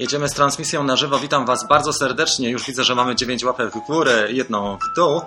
Jedziemy z transmisją na żywo. Witam Was bardzo serdecznie. Już widzę, że mamy 9 łapek w górę, jedną w dół.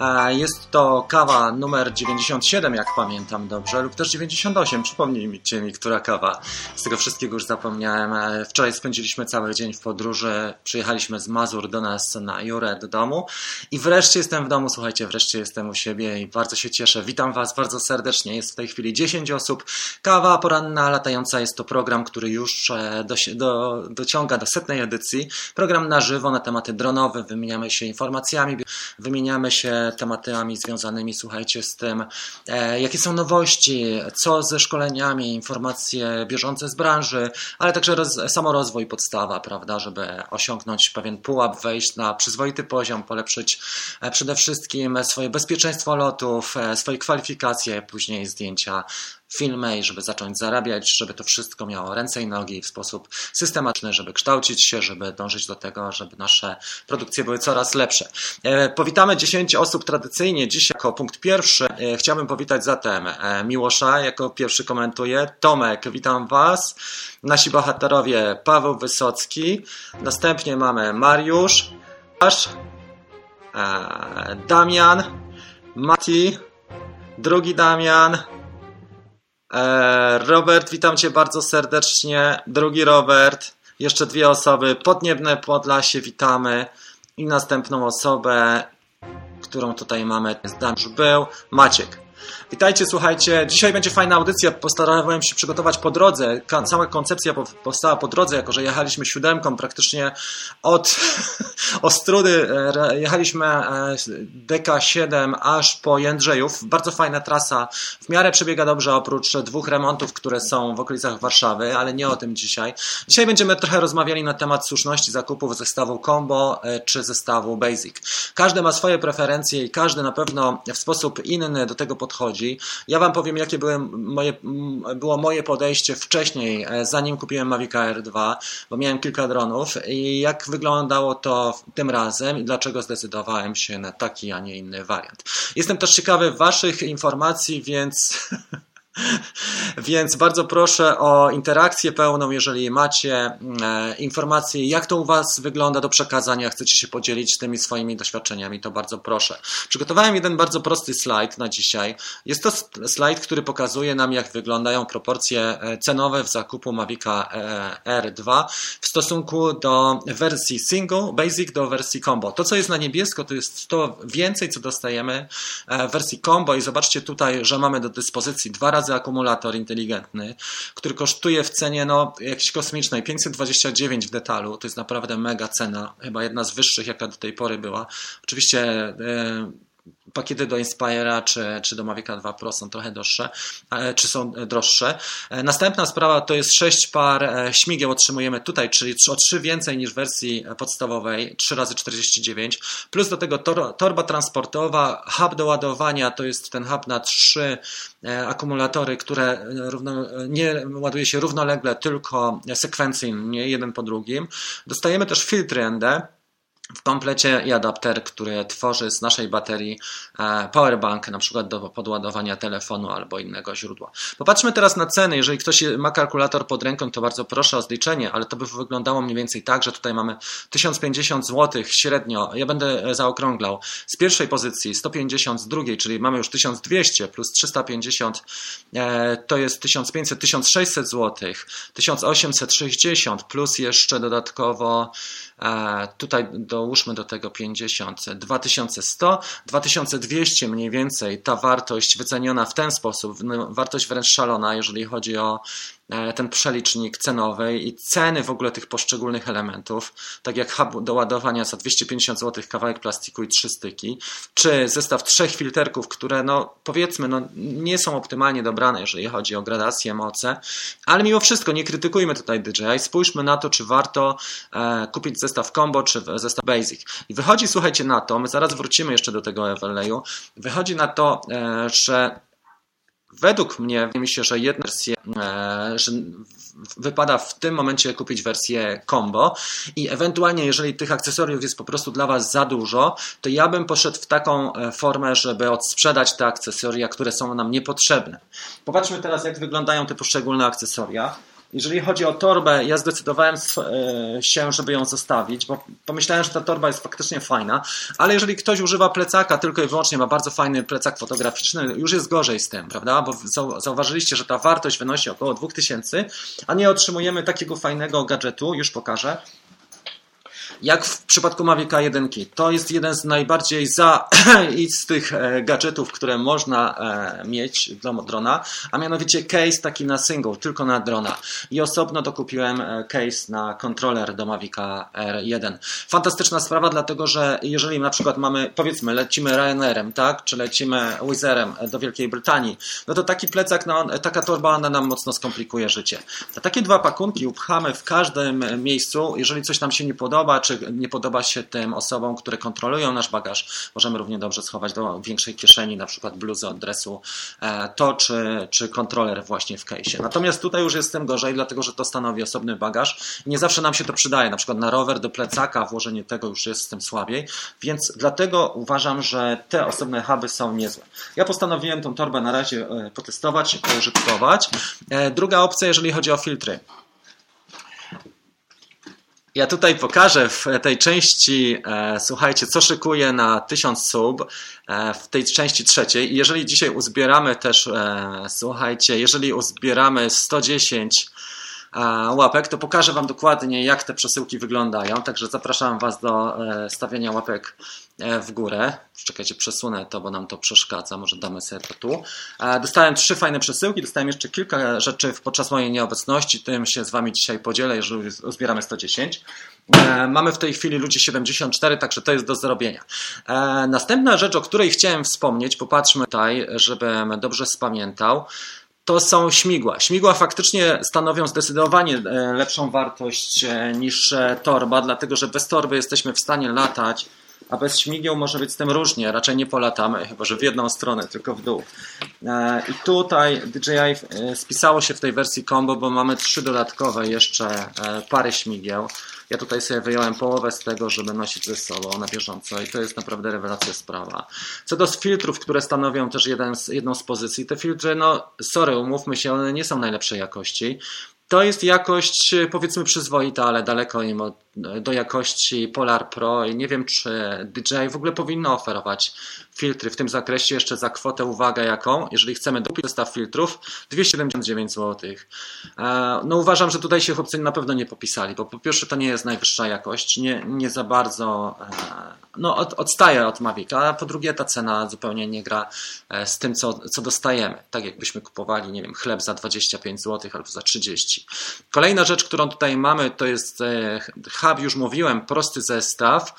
E, jest to kawa numer 97, jak pamiętam dobrze, lub też 98. Przypomnijcie mi, która kawa. Z tego wszystkiego już zapomniałem. E, wczoraj spędziliśmy cały dzień w podróży. Przyjechaliśmy z Mazur do nas na Jurę do domu. I wreszcie jestem w domu. Słuchajcie, wreszcie jestem u siebie i bardzo się cieszę. Witam Was bardzo serdecznie. Jest w tej chwili 10 osób. Kawa poranna latająca jest to program, który już e, do, do, dociąga do setnej edycji. Program na żywo na tematy dronowe. Wymieniamy się informacjami, wymieniamy się tematami związanymi, słuchajcie, z tym, e, jakie są nowości, co ze szkoleniami, informacje bieżące z branży, ale także roz, samorozwój podstawa, prawda, żeby osiągnąć pewien pułap, wejść na przyzwoity poziom, polepszyć e, przede wszystkim swoje bezpieczeństwo lotów, e, swoje kwalifikacje, później zdjęcia filmy i żeby zacząć zarabiać, żeby to wszystko miało ręce i nogi w sposób systematyczny, żeby kształcić się, żeby dążyć do tego, żeby nasze produkcje były coraz lepsze. E, powitamy 10 osób tradycyjnie. Dziś jako punkt pierwszy e, chciałbym powitać zatem e, Miłosza, jako pierwszy komentuje. Tomek, witam Was. Nasi bohaterowie Paweł Wysocki. Następnie mamy Mariusz, Aż, Damian, Mati, drugi Damian, Robert, witam Cię bardzo serdecznie. Drugi Robert, jeszcze dwie osoby. Podniebne Podlasie, witamy. I następną osobę, którą tutaj mamy, już był, Maciek. Witajcie, słuchajcie. Dzisiaj będzie fajna audycja. Postarałem się przygotować po drodze. Cała koncepcja powstała po drodze, jako że jechaliśmy siódemką praktycznie od Ostrudy. E, jechaliśmy e, DK7 aż po Jędrzejów. Bardzo fajna trasa. W miarę przebiega dobrze, oprócz dwóch remontów, które są w okolicach Warszawy, ale nie o tym dzisiaj. Dzisiaj będziemy trochę rozmawiali na temat słuszności zakupów zestawu Combo e, czy zestawu Basic. Każdy ma swoje preferencje i każdy na pewno w sposób inny do tego podchodzi Ja Wam powiem, jakie były moje, było moje podejście wcześniej, e, zanim kupiłem Mavic Air 2, bo miałem kilka dronów i jak wyglądało to tym razem i dlaczego zdecydowałem się na taki, a nie inny wariant. Jestem też ciekawy Waszych informacji, więc Więc bardzo proszę o interakcję pełną, jeżeli macie e, informacje, jak to u Was wygląda do przekazania, chcecie się podzielić tymi swoimi doświadczeniami, to bardzo proszę. Przygotowałem jeden bardzo prosty slajd na dzisiaj. Jest to slajd, który pokazuje nam, jak wyglądają proporcje e, cenowe w zakupu Mavica e, R2 w stosunku do wersji single, basic do wersji combo. To, co jest na niebiesko, to jest to więcej, co dostajemy w wersji combo i zobaczcie tutaj, że mamy do dyspozycji dwa razy akumulator inteligentny, który kosztuje w cenie no, jakiejś kosmicznej 529 w detalu. To jest naprawdę mega cena, chyba jedna z wyższych, jaka do tej pory była. Oczywiście. Yy, pakiety do Inspira czy, czy do Mavic 2 Pro są trochę droższe, czy są droższe. E, następna sprawa to jest 6 par e, śmigieł otrzymujemy tutaj, czyli o 3 więcej niż w wersji podstawowej, 3 razy 49 plus do tego tor, torba transportowa, hub do ładowania, to jest ten hub na 3 e, akumulatory, które równo, nie ładuje się równolegle, tylko sekwencyjnie, jeden po drugim. Dostajemy też filtry ND, w komplecie i adapter, który tworzy z naszej baterii e, powerbank, na przykład do podładowania telefonu albo innego źródła. Popatrzmy teraz na ceny. Jeżeli ktoś ma kalkulator pod ręką, to bardzo proszę o zliczenie, ale to by wyglądało mniej więcej tak, że tutaj mamy 1050 zł średnio. Ja będę zaokrąglał. Z pierwszej pozycji 150 z drugiej, czyli mamy już 1200 plus 350 e, to jest 1500, 1600 zł, 1860 plus jeszcze dodatkowo tutaj do dołóżmy do tego 50, 2100, 2200 mniej więcej ta wartość wyceniona w ten sposób, no, wartość wręcz szalona, jeżeli chodzi o ten przelicznik cenowy i ceny w ogóle tych poszczególnych elementów, tak jak hub do ładowania za 250 zł, kawałek plastiku i trzy styki, czy zestaw trzech filterków, które no powiedzmy no, nie są optymalnie dobrane, jeżeli chodzi o gradację, moce, ale mimo wszystko nie krytykujmy tutaj DJI, spójrzmy na to, czy warto e, kupić zestaw combo, czy zestaw basic. I wychodzi, słuchajcie, na to, my zaraz wrócimy jeszcze do tego overlayu, wychodzi na to, e, że Według mnie, się, że jedna wersja, e, że wypada w tym momencie kupić wersję combo i ewentualnie, jeżeli tych akcesoriów jest po prostu dla Was za dużo, to ja bym poszedł w taką e, formę, żeby odsprzedać te akcesoria, które są nam niepotrzebne. Popatrzmy teraz, jak wyglądają te poszczególne akcesoria. Jeżeli chodzi o torbę, ja zdecydowałem e, się, żeby ją zostawić, bo pomyślałem, że ta torba jest faktycznie fajna, ale jeżeli ktoś używa plecaka tylko i wyłącznie ma bardzo fajny plecak fotograficzny, już jest gorzej z tym, prawda? Bo zauważyliście, że ta wartość wynosi około 2000, a nie otrzymujemy takiego fajnego gadżetu, już pokażę, jak w przypadku Mavica 1. To jest jeden z najbardziej zaistych e, gadżetów, które można e, mieć do drona, a mianowicie case taki na single, tylko na drona. I osobno dokupiłem e, case na kontroler do Mavica R1. Fantastyczna sprawa, dlatego że jeżeli na przykład mamy, powiedzmy, lecimy Ryanairem, tak, czy lecimy Wizerem do Wielkiej Brytanii, no to taki plecak, no, taka torba, ona nam mocno skomplikuje życie. A takie dwa pakunki upchamy w każdym miejscu, jeżeli coś nam się nie podoba, czy nie podoba się tym osobom, które kontrolują nasz bagaż, możemy równie dobrze schować do większej kieszeni, na przykład bluzę od dresu, e, to czy, czy kontroler właśnie w case'ie. Natomiast tutaj już jest tym gorzej, dlatego że to stanowi osobny bagaż. Nie zawsze nam się to przydaje, na przykład na rower do plecaka włożenie tego już jest z tym słabiej, więc dlatego uważam, że te osobne huby są niezłe. Ja postanowiłem tą torbę na razie e, potestować, poużytkować. E, druga opcja, jeżeli chodzi o filtry. Ja tutaj pokażę w tej części, e, słuchajcie, co szykuję na 1000 sub, e, w tej części trzeciej. I jeżeli dzisiaj uzbieramy też, e, słuchajcie, jeżeli uzbieramy 110 e, łapek, to pokażę Wam dokładnie, jak te przesyłki wyglądają. Także zapraszam Was do e, stawiania łapek w górę. Czekajcie, przesunę to, bo nam to przeszkadza. Może damy sobie to tu. E, dostałem trzy fajne przesyłki, dostałem jeszcze kilka rzeczy podczas mojej nieobecności. Tym się z Wami dzisiaj podzielę, jeżeli zbieramy 110. E, mamy w tej chwili ludzi 74, także to jest do zrobienia. Następna rzecz, o której chciałem wspomnieć, popatrzmy tutaj, żebym dobrze spamiętał to są śmigła. Śmigła faktycznie stanowią zdecydowanie lepszą wartość niż torba, dlatego że bez torby jesteśmy w stanie latać a bez śmigieł może być z tym różnie, raczej nie polatamy, chyba że w jedną stronę, tylko w dół. E, I tutaj DJI e, spisało się w tej wersji combo, bo mamy trzy dodatkowe jeszcze e, pary śmigieł. Ja tutaj sobie wyjąłem połowę z tego, żeby nosić ze sobą na bieżąco i to jest naprawdę rewelacja sprawa. Co do filtrów, które stanowią też jeden z, jedną z pozycji, te filtry, no sorry, umówmy się, one nie są najlepszej jakości. To jest jakość powiedzmy przyzwoita, ale daleko im od do jakości Polar Pro i nie wiem, czy DJI w ogóle powinno oferować filtry w tym zakresie jeszcze za kwotę, uwaga jaką, jeżeli chcemy kupić zestaw filtrów, 279 zł. E, no uważam, że tutaj się chłopcy na pewno nie popisali, bo po pierwsze to nie jest najwyższa jakość, nie, nie za bardzo, e, no od, odstaje od Mavica, a po drugie ta cena zupełnie nie gra e, z tym, co, co dostajemy. Tak jakbyśmy kupowali, nie wiem, chleb za 25 zł albo za 30. Kolejna rzecz, którą tutaj mamy, to jest hub, już mówiłem, prosty zestaw.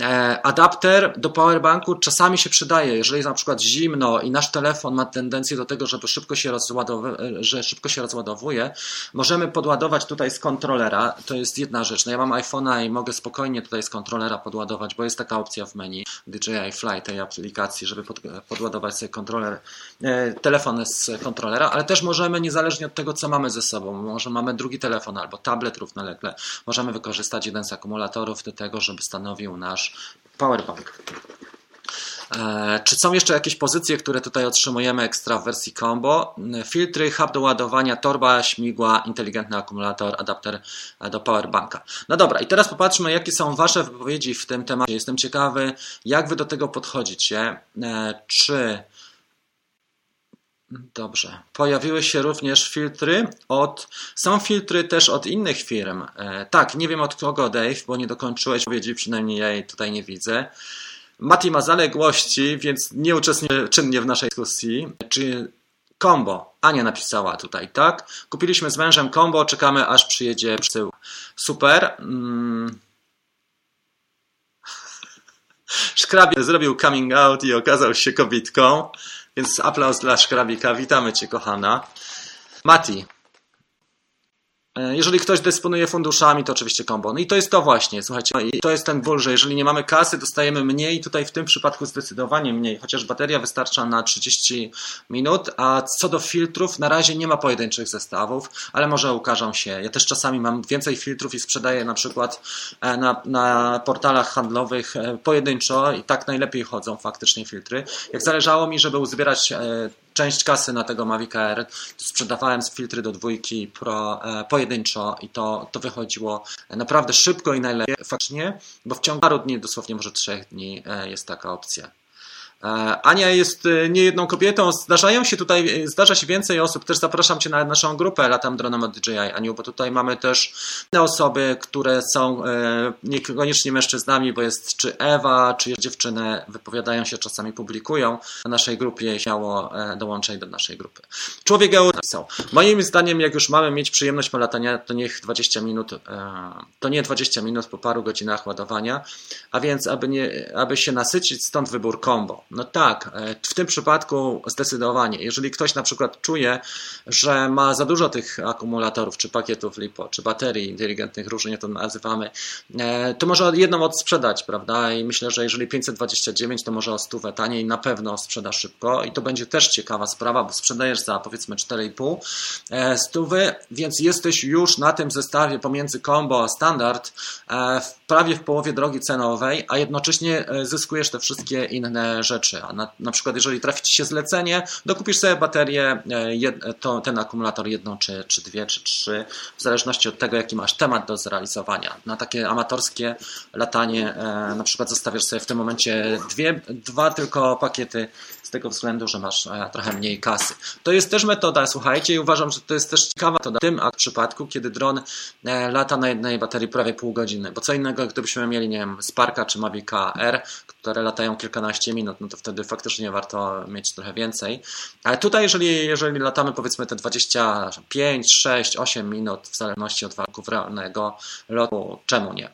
E, adapter do powerbanku czasami się przydaje, jeżeli jest na przykład zimno i nasz telefon ma tendencję do tego, żeby szybko się że szybko się rozładowuje, możemy podładować tutaj z kontrolera. To jest jedna rzecz. No ja mam iPhone'a i mogę spokojnie tutaj z kontrolera podładować, bo jest taka opcja w menu DJI Fly tej aplikacji, żeby pod, podładować sobie kontroler, e, telefon z kontrolera, ale też możemy niezależnie od tego, co mamy ze sobą, może mamy drugi telefon albo tablet równolegle, możemy wykorzystać jeden z akumulatorów do tego, żeby stanowił nasz powerbank. E, czy są jeszcze jakieś pozycje, które tutaj otrzymujemy ekstra w wersji combo? Filtry, hub do ładowania, torba, śmigła, inteligentny akumulator, adapter do powerbanka. No dobra, i teraz popatrzmy, jakie są Wasze wypowiedzi w tym temacie. Jestem ciekawy, jak Wy do tego podchodzicie. E, czy Dobrze. Pojawiły się również filtry od. Są filtry też od innych firm. E, tak, nie wiem od kogo, Dave, bo nie dokończyłeś powiedzi, przynajmniej ja jej tutaj nie widzę. Mati ma zaległości, więc nie uczestniczy czynnie w naszej dyskusji. Czy combo? Ania napisała tutaj, tak? Kupiliśmy z mężem combo, czekamy aż przyjedzie przysył. Super. Mm. Szkrabie zrobił coming out i okazał się kobietką. Więc aplauz dla Szkrabika. Witamy Cię, kochana. Mati, jeżeli ktoś dysponuje funduszami, to oczywiście kombo. No i to jest to właśnie, słuchajcie, no i to jest ten ból, że jeżeli nie mamy kasy, dostajemy mniej, tutaj w tym przypadku zdecydowanie mniej, chociaż bateria wystarcza na 30 minut, a co do filtrów, na razie nie ma pojedynczych zestawów, ale może ukażą się. Ja też czasami mam więcej filtrów i sprzedaję na przykład e, na, na portalach handlowych e, pojedynczo i tak najlepiej chodzą faktycznie filtry. Jak zależało mi, żeby uzbierać część kasy na tego Mavic Air sprzedawałem z filtry do dwójki pro, e, pojedynczo i to, to wychodziło naprawdę szybko i najlepiej faktycznie, bo w ciągu paru dni, dosłownie może trzech dni e, jest taka opcja. E, Ania jest e, niejedną kobietą. Zdarzają się tutaj, e, zdarza się więcej osób. Też zapraszam Cię na naszą grupę Latam Dronem od DJI, Aniu, bo tutaj mamy też inne osoby, które są niekoniecznie mężczyznami, bo jest czy Ewa, czy dziewczyny, wypowiadają się, czasami publikują na naszej grupie. Śmiało dołączaj do naszej grupy. Człowiek napisał. Moim zdaniem, jak już mamy mieć przyjemność polatania, to niech 20 minut, to nie 20 minut po paru godzinach ładowania, a więc aby, nie, aby się nasycić, stąd wybór combo. No tak, e, w tym przypadku zdecydowanie. Jeżeli ktoś na przykład czuje, że ma za dużo tych akumulatorów, czy pakietów LiPo, czy baterii inteligentnych, różnie to nazywamy, e, to może jedną odsprzedać, prawda? I myślę, że jeżeli 529, to może o stówę taniej na pewno sprzeda szybko i to będzie też ciekawa sprawa, bo sprzedajesz za powiedzmy 4,5 e, stówy, więc jesteś już na tym zestawie pomiędzy combo a standard prawie w połowie drogi cenowej, a jednocześnie zyskujesz te wszystkie inne rzeczy. A na, na przykład, jeżeli trafi Ci się zlecenie, dokupisz sobie baterię, e, jed, to, ten akumulator jedną, czy, czy dwie, czy trzy, w zależności od tego, jaki masz temat do zrealizowania. Na takie amatorskie latanie, e, na przykład zostawiasz sobie w tym momencie dwie, dwa tylko pakiety z tego względu, że masz e, trochę mniej kasy. To jest też metoda, słuchajcie, i uważam, że to jest też ciekawa metoda w tym przypadku, kiedy dron lata na jednej baterii prawie pół godziny, bo co innego, gdybyśmy mieli, nie wiem, Sparka czy Mavic R, które latają kilkanaście minut, no to wtedy faktycznie warto mieć trochę więcej. Ale tutaj, jeżeli, jeżeli latamy powiedzmy te 25, 6, 8 minut, w zależności od warunków realnego lotu, czemu nie?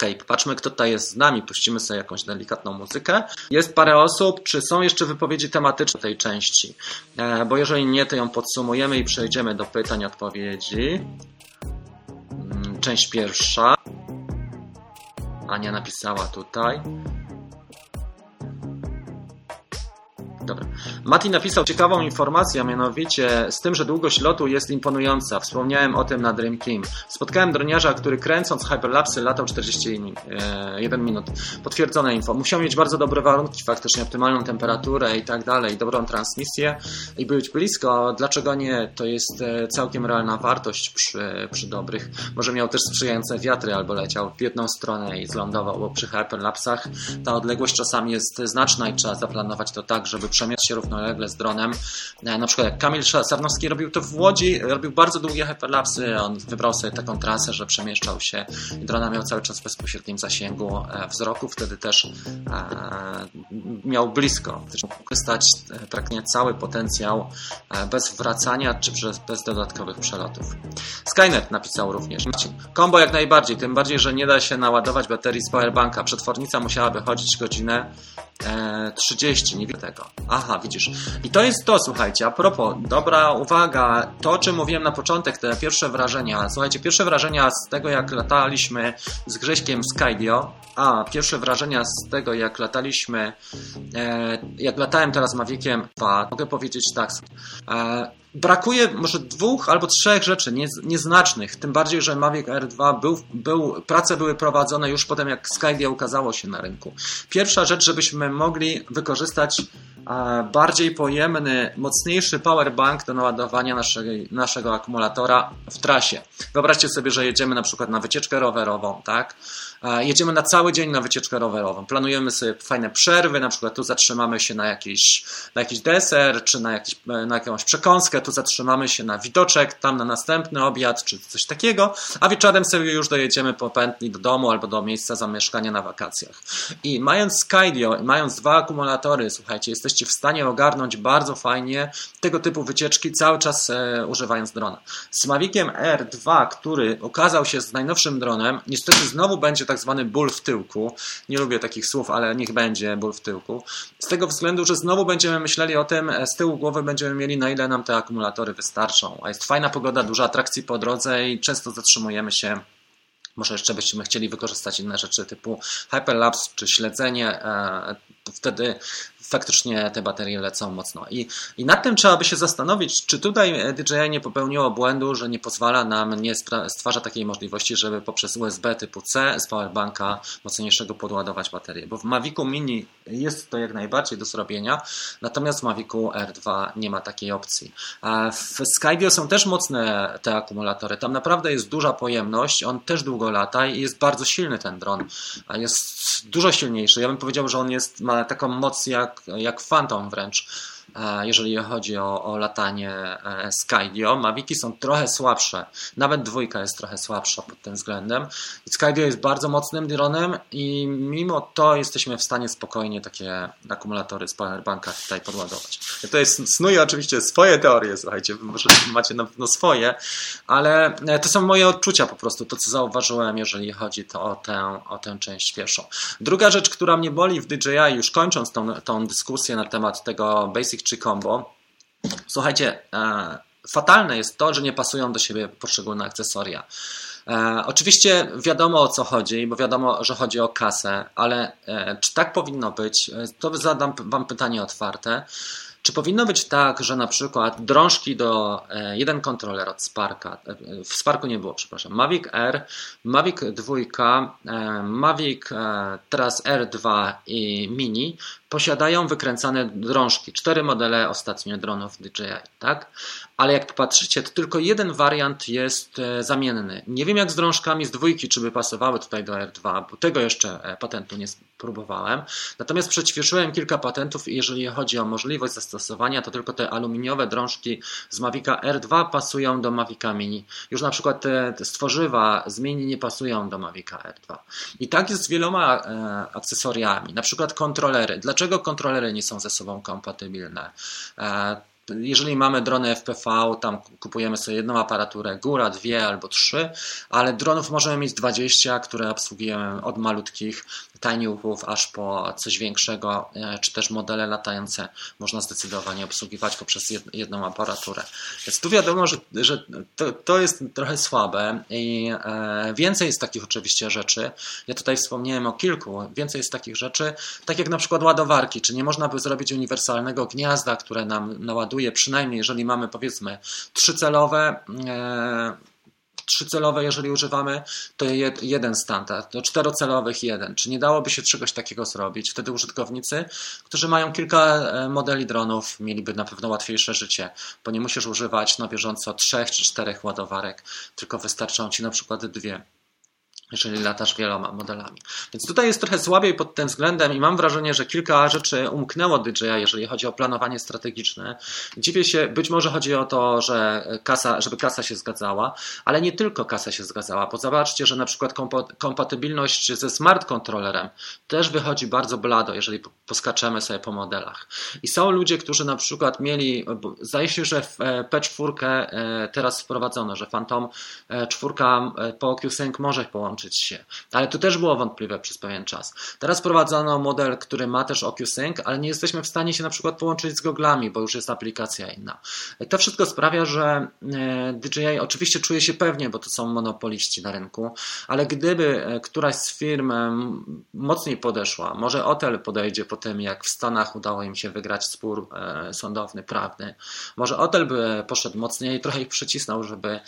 Okej, okay, popatrzmy, kto tutaj jest z nami. Puścimy sobie jakąś delikatną muzykę. Jest parę osób. Czy są jeszcze wypowiedzi tematyczne tej części? E, bo jeżeli nie, to ją podsumujemy i przejdziemy do pytań, odpowiedzi. Mm, część pierwsza. Ania napisała tutaj. Dobra. Mati napisał ciekawą informację, a mianowicie z tym, że długość lotu jest imponująca. Wspomniałem o tym na Dream Team. Spotkałem droniarza, który kręcąc hyperlapsy latał 41 minut. Potwierdzone info. Musiał mieć bardzo dobre warunki, faktycznie optymalną temperaturę i tak dalej, dobrą transmisję i być blisko. Dlaczego nie? To jest e, całkiem realna wartość przy, przy dobrych. Może miał też sprzyjające wiatry albo leciał w jedną stronę i zlądował, bo przy hyperlapsach ta odległość czasami jest znaczna i trzeba zaplanować to tak, żeby przemieszczać się równolegle z dronem. E, na przykład jak Kamil Sarnowski robił to w Łodzi, robił bardzo długie hyperlapsy, on wybrał sobie taką trasę, że przemieszczał się i drona miał cały czas w bezpośrednim zasięgu e, wzroku, wtedy też e, miał blisko, też mógł wykorzystać praktycznie cały potencjał bez wracania czy bez dodatkowych przelotów. Skynet napisał również. Kombo jak najbardziej, tym bardziej, że nie da się naładować baterii z powerbanka. Przetwornica musiałaby chodzić godzinę 30, nie wiem tego. Aha, widzisz. I to jest to, słuchajcie, a propos, dobra uwaga, to o czym mówiłem na początek, te pierwsze wrażenia. Słuchajcie, pierwsze wrażenia z tego, jak lataliśmy z Grześkiem Skydio, a pierwsze wrażenia z tego, jak lataliśmy, e, jak latałem teraz Maviciem 2, mogę powiedzieć tak, e, brakuje może dwóch albo trzech rzeczy nieznacznych, tym bardziej, że Mavic R2 był, był, prace były prowadzone już potem, jak Skydio ukazało się na rynku. Pierwsza rzecz, żebyśmy mogli wykorzystać bardziej pojemny, mocniejszy powerbank do naładowania naszego, naszego akumulatora w trasie. Wyobraźcie sobie, że jedziemy na przykład na wycieczkę rowerową, tak? Jedziemy na cały dzień na wycieczkę rowerową. Planujemy sobie fajne przerwy, na przykład tu zatrzymamy się na jakiś, na jakiś deser, czy na, jakiś, na jakąś przekąskę, tu zatrzymamy się na widoczek, tam na następny obiad, czy coś takiego, a wieczorem sobie już dojedziemy po pętli do domu albo do miejsca zamieszkania na wakacjach. I mając Skydio, mając dwa akumulatory, słuchajcie, jesteście w stanie ogarnąć bardzo fajnie tego typu wycieczki, cały czas e, używając drona. Z Maviciem R2, który okazał się z najnowszym dronem, niestety znowu będzie tak zwany ból w tyłku. Nie lubię takich słów, ale niech będzie ból w tyłku. Z tego względu, że znowu będziemy myśleli o tym, e, z tyłu głowy będziemy mieli, na ile nam te akumulatory wystarczą. A jest fajna pogoda, dużo atrakcji po drodze i często zatrzymujemy się może jeszcze byśmy chcieli wykorzystać inne rzeczy typu hyperlapse czy śledzenie. E, wtedy faktycznie te baterie lecą mocno. I, I nad tym trzeba by się zastanowić, czy tutaj DJI nie popełniło błędu, że nie pozwala nam, nie stwarza takiej możliwości, żeby poprzez USB typu C z powerbanka mocniejszego podładować baterię. Bo w Mavicu Mini jest to jak najbardziej do zrobienia, natomiast w Mavicu R2 nie ma takiej opcji. W Skydio są też mocne te akumulatory. Tam naprawdę jest duża pojemność, on też długo lata i jest bardzo silny ten dron. Jest dużo silniejszy. Ja bym powiedział, że on jest, ma taką moc jak, jak Phantom wręcz. E, jeżeli chodzi o, o latanie e, Skydio. Maviki są trochę słabsze, nawet dwójka jest trochę słabsza pod tym względem. Skydio jest bardzo mocnym dronem i mimo to jesteśmy w stanie spokojnie takie akumulatory z powerbanka tutaj podładować. To jest, snuję oczywiście swoje teorie, słuchajcie, może macie na pewno swoje, ale e, to są moje odczucia po prostu, to co zauważyłem, jeżeli chodzi to o tę, o tę część pierwszą. Druga rzecz, która mnie boli w DJI, już kończąc tą, tą dyskusję na temat tego Basic czy Combo. Słuchajcie, e, fatalne jest to, że nie pasują do siebie poszczególne akcesoria. E, oczywiście wiadomo o co chodzi, bo wiadomo, że chodzi o kasę, ale e, czy tak powinno być? To zadam Wam pytanie otwarte. Czy powinno być tak, że na przykład drążki do e, jeden kontroler od Sparka, e, w Sparku nie było, przepraszam, Mavic R, Mavic 2, e, Mavic teraz R2 i Mini posiadają wykręcane drążki. Cztery modele ostatnio dronów DJI, tak? Ale jak popatrzycie, to tylko jeden wariant jest zamienny. Nie wiem jak z drążkami z dwójki, czy by pasowały tutaj do R2, bo tego jeszcze patentu nie próbowałem. Natomiast przećwiczyłem kilka patentów i jeżeli chodzi o możliwość zastosowania to tylko te aluminiowe drążki z Mavica R2 pasują do Mavica Mini. Już na przykład te stworzywa z Mini nie pasują do Mavica R2. I tak jest z wieloma e, akcesoriami, na przykład kontrolery. Dlaczego kontrolery nie są ze sobą kompatybilne? Jeżeli mamy drony FPV, tam kupujemy sobie jedną aparaturę, góra, dwie albo trzy, ale dronów możemy mieć 20, które obsługujemy od malutkich tiniuchów aż po coś większego, e, czy też modele latające można zdecydowanie obsługiwać poprzez jedną aparaturę. Więc tu wiadomo, że, że to, to jest trochę słabe i e, więcej jest takich oczywiście rzeczy. Ja tutaj wspomniałem o kilku, więcej jest takich rzeczy, tak jak na przykład ładowarki, czy nie można by zrobić uniwersalnego gniazda, które nam naładuje, przynajmniej jeżeli mamy powiedzmy trzycelowe, e, trzycelowe, jeżeli używamy, to jeden standard, do czterocelowych jeden. Czy nie dałoby się czegoś takiego zrobić? Wtedy użytkownicy, którzy mają kilka e, modeli dronów, mieliby na pewno łatwiejsze życie, bo nie musisz używać na bieżąco trzech czy czterech ładowarek, tylko wystarczą ci na przykład dwie jeżeli latasz wieloma modelami. Więc tutaj jest trochę słabiej pod tym względem i mam wrażenie, że kilka rzeczy umknęło DJI, jeżeli chodzi o planowanie strategiczne. Dziwię się, być może chodzi o to, że kasa, żeby kasa się zgadzała, ale nie tylko kasa się zgadzała, bo zobaczcie, że na przykład kompatybilność ze smart kontrolerem też wychodzi bardzo blado, jeżeli poskaczemy sobie po modelach. I są ludzie, którzy na przykład mieli, zdaje się, że w e, P4 e, teraz wprowadzono, że Phantom 4 e, po OcuSync może połączyć się. Ale to też było wątpliwe przez pewien czas. Teraz prowadzono model, który ma też OcuSync, ale nie jesteśmy w stanie się na przykład połączyć z goglami, bo już jest aplikacja inna. To wszystko sprawia, że e, DJI oczywiście czuje się pewnie, bo to są monopoliści na rynku, ale gdyby e, któraś z firm e, mocniej podeszła, może Otel podejdzie po tym, jak w Stanach udało im się wygrać spór sądowny, prawny, może Otel by poszedł mocniej, trochę ich przycisnął, żeby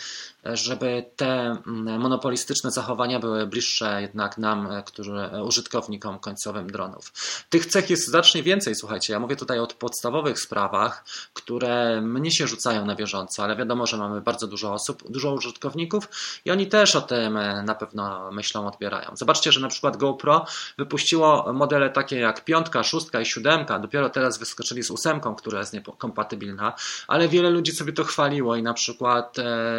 żeby te mm, monopolistyczne zachowania były bliższe jednak nam, e, którzy, e, użytkownikom końcowym dronów. Tych cech jest znacznie więcej, słuchajcie. Ja mówię tutaj o podstawowych sprawach, które mnie się rzucają na bieżąco, ale wiadomo, że mamy bardzo dużo osób, dużo użytkowników i oni też o tym e, na pewno myślą, odbierają. Zobaczcie, że na przykład GoPro wypuściło modele takie jak piątka, szóstka i siódemka. Dopiero teraz wyskoczyli z ósemką, która jest niekompatybilna, ale wiele ludzi sobie to chwaliło i na przykład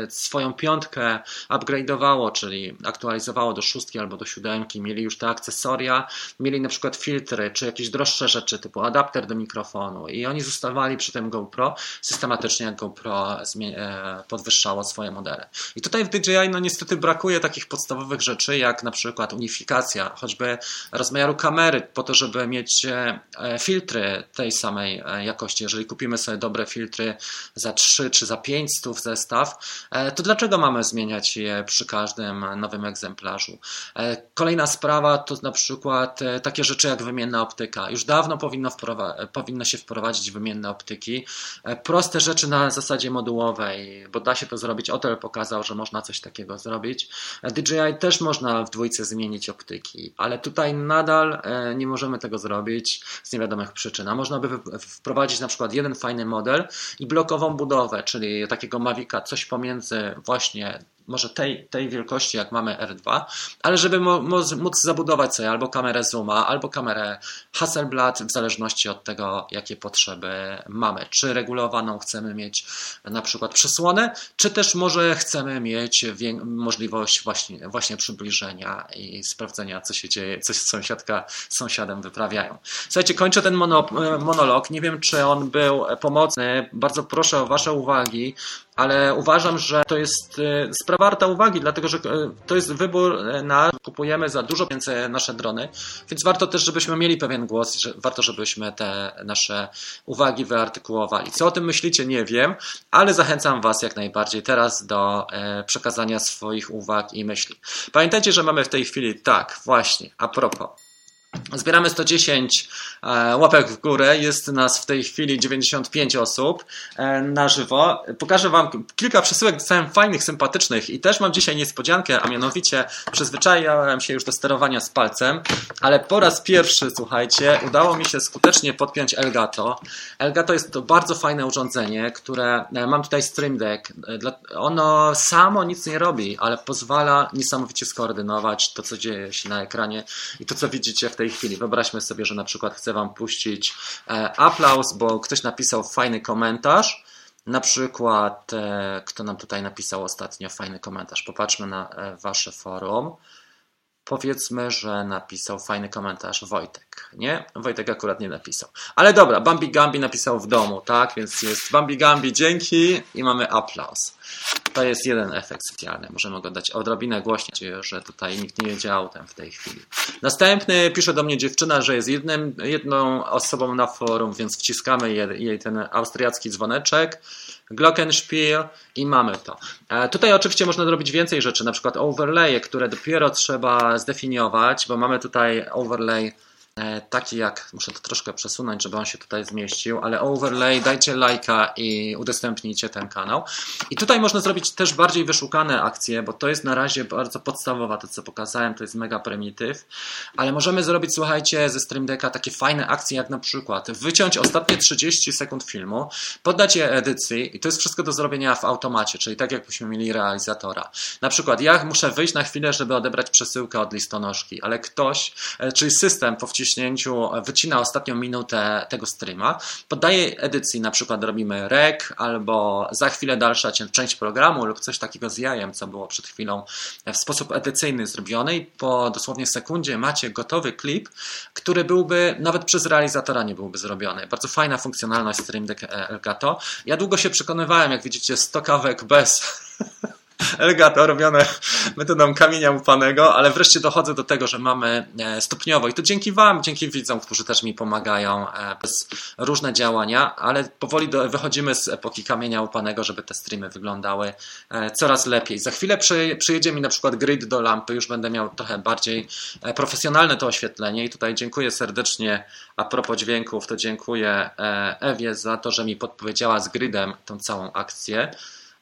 swoją piątkę upgrade'owało, czyli aktualizowało do szóstki albo do siódemki, mieli już te akcesoria, mieli na przykład filtry, czy jakieś droższe rzeczy typu adapter do mikrofonu i oni zostawali przy tym GoPro systematycznie jak GoPro e, podwyższało swoje modele. I tutaj w DJI no niestety brakuje takich podstawowych rzeczy jak na przykład unifikacja, choćby rozmiaru kamery po to, żeby mieć e, filtry tej samej e, jakości. Jeżeli kupimy sobie dobre filtry za 3 czy za 5 stów zestaw, to dlaczego Dlaczego mamy zmieniać je przy każdym nowym egzemplarzu? E, kolejna sprawa to na przykład e, takie rzeczy jak wymienna optyka. Już dawno powinno, powinno się wprowadzić wymienne optyki. E, proste rzeczy na zasadzie modułowej, bo da się to zrobić. Otel pokazał, że można coś takiego zrobić. DJI też można w dwójce zmienić optyki, ale tutaj nadal nie możemy tego zrobić z niewiadomych przyczyn. A można by wprowadzić na przykład jeden fajny model i blokową budowę, czyli takiego Mavica, coś pomiędzy właśnie może tej, tej wielkości, jak mamy R2, ale żeby móc zabudować sobie albo kamerę Zooma, albo kamerę Hasselblad, w zależności od tego, jakie potrzeby mamy. Czy regulowaną chcemy mieć na przykład przysłonę, czy też może chcemy mieć możliwość właśnie, właśnie przybliżenia i sprawdzenia, co się dzieje, co sąsiadka z sąsiadem wyprawiają. Słuchajcie, kończę ten monolog. Nie wiem, czy on był pomocny. Bardzo proszę o Wasze uwagi ale uważam, że to jest e, sprawa warta uwagi, dlatego że e, to jest wybór e, na kupujemy za dużo więcej nasze drony, więc warto też, żebyśmy mieli pewien głos, że warto, żebyśmy te nasze uwagi wyartykułowali. Co o tym myślicie, nie wiem, ale zachęcam Was jak najbardziej teraz do przekazania swoich uwag i myśli. Pamiętajcie, że mamy w tej chwili, tak, właśnie, a propos, Zbieramy 110 e, łapek w górę. Jest nas w tej chwili 95 osób e, na żywo. Pokażę Wam kilka przesyłek, dostałem fajnych, sympatycznych i też mam dzisiaj niespodziankę, a mianowicie przyzwyczaiłem się już do sterowania z palcem, ale po raz pierwszy, słuchajcie, udało mi się skutecznie podpiąć Elgato. Elgato jest to bardzo fajne urządzenie, które e, mam tutaj Stream Deck. Ono samo nic nie robi, ale pozwala niesamowicie skoordynować to, co dzieje się na ekranie i to, co widzicie w tej tej chwili. Wyobraźmy sobie, że na przykład chcę Wam puścić e, aplauz, bo ktoś napisał fajny komentarz. Na przykład, e, kto nam tutaj napisał ostatnio fajny komentarz? Popatrzmy na e, Wasze forum. Powiedzmy, że napisał fajny komentarz Wojtek, nie? Wojtek akurat nie napisał. Ale dobra, Bambi Gambi napisał w domu, tak? Więc jest Bambi Gambi, dzięki i mamy aplauz. To jest jeden efekt specjalny. Możemy go dać odrobinę głośniej, że tutaj nikt nie jedzie autem w tej chwili. Następny pisze do mnie dziewczyna, że jest jednym, jedną osobą na forum, więc wciskamy jej, ten austriacki dzwoneczek. Glockenspiel i mamy to. E, tutaj oczywiście można zrobić więcej rzeczy, na przykład overlaye, które dopiero trzeba zdefiniować, bo mamy tutaj overlay taki jak, muszę to troszkę przesunąć, żeby on się tutaj zmieścił, ale overlay, dajcie lajka i udostępnijcie ten kanał. I tutaj można zrobić też bardziej wyszukane akcje, bo to jest na razie bardzo podstawowa, to co pokazałem, to jest mega prymityw, ale możemy zrobić, słuchajcie, ze Stream Decka takie fajne akcje, jak na przykład wyciąć ostatnie 30 sekund filmu, poddać je edycji i to jest wszystko do zrobienia w automacie, czyli tak jakbyśmy mieli realizatora. Na przykład ja muszę wyjść na chwilę, żeby odebrać przesyłkę od listonoszki, ale ktoś, e, czyli system po wciśnięciu wycina ostatnią minutę tego streama, poddaje edycji, na przykład robimy rec albo za chwilę dalsza część programu lub coś takiego z jajem, co było przed chwilą w sposób edycyjny zrobione i po dosłownie sekundzie macie gotowy klip, który byłby nawet przez realizatora nie byłby zrobiony. Bardzo fajna funkcjonalność Stream Deck Elgato. Ja długo się przekonywałem, jak widzicie, 100 kawek bez Elgato robione metodą kamienia upanego, ale wreszcie dochodzę do tego, że mamy e, stopniowo i to dzięki Wam, dzięki widzom, którzy też mi pomagają e, przez różne działania, ale powoli do, wychodzimy z epoki kamienia upanego, żeby te streamy wyglądały e, coraz lepiej. Za chwilę przy, przyjedzie mi na przykład grid do lampy, już będę miał trochę bardziej profesjonalne to oświetlenie i tutaj dziękuję serdecznie a propos dźwięków, to dziękuję Ewie za to, że mi podpowiedziała z gridem tą całą akcję.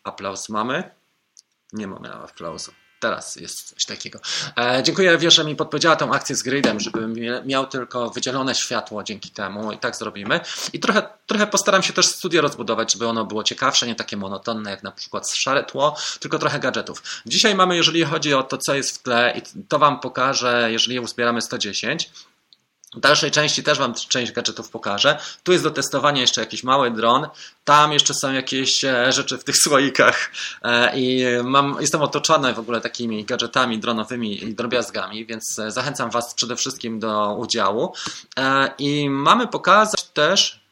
Aplauz mamy. Nie mamy aplauzu. Teraz jest coś takiego. E, dziękuję Ewie, że mi podpowiedziała tą akcję z gridem, żebym miał tylko wydzielone światło dzięki temu i tak zrobimy. I trochę, trochę postaram się też studio rozbudować, żeby ono było ciekawsze, nie takie monotonne jak na przykład szare tło, tylko trochę gadżetów. Dzisiaj mamy, jeżeli chodzi o to, co jest w tle i to Wam pokażę, jeżeli uzbieramy 110, w dalszej części też Wam część gadżetów pokażę. Tu jest do testowania jeszcze jakiś mały dron. Tam jeszcze są jakieś e, rzeczy w tych słoikach e, i mam, jestem otoczony w ogóle takimi gadżetami dronowymi i drobiazgami, więc e, zachęcam Was przede wszystkim do udziału. I mamy pokazać też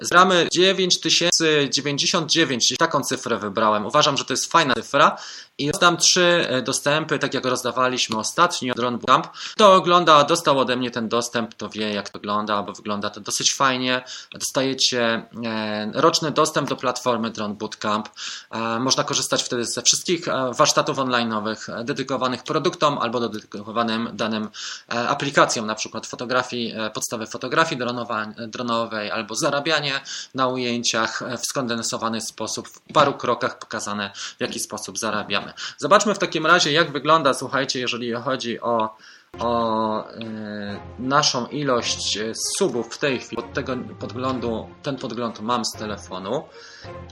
Zbieramy 9099, taką cyfrę wybrałem. Uważam, że to jest fajna cyfra I tam trzy e, dostępy, tak jak rozdawaliśmy ostatnio, Drone Bootcamp. Kto ogląda, dostał ode mnie ten dostęp, to wie jak to wygląda, bo wygląda to dosyć fajnie. Dostajecie e, roczny dostęp do platformy Drone Bootcamp. E, można korzystać wtedy ze wszystkich warsztatów online'owych dedykowanych produktom albo dedykowanym danym aplikacjom, na przykład fotografii, podstawy fotografii dronowej albo zarabianie na ujęciach w skondensowany sposób, w paru krokach pokazane w jaki sposób Zobaczmy w takim razie, jak wygląda, słuchajcie, jeżeli chodzi o o e, naszą ilość e, subów w tej chwili. Od tego podglądu, ten podgląd mam z telefonu.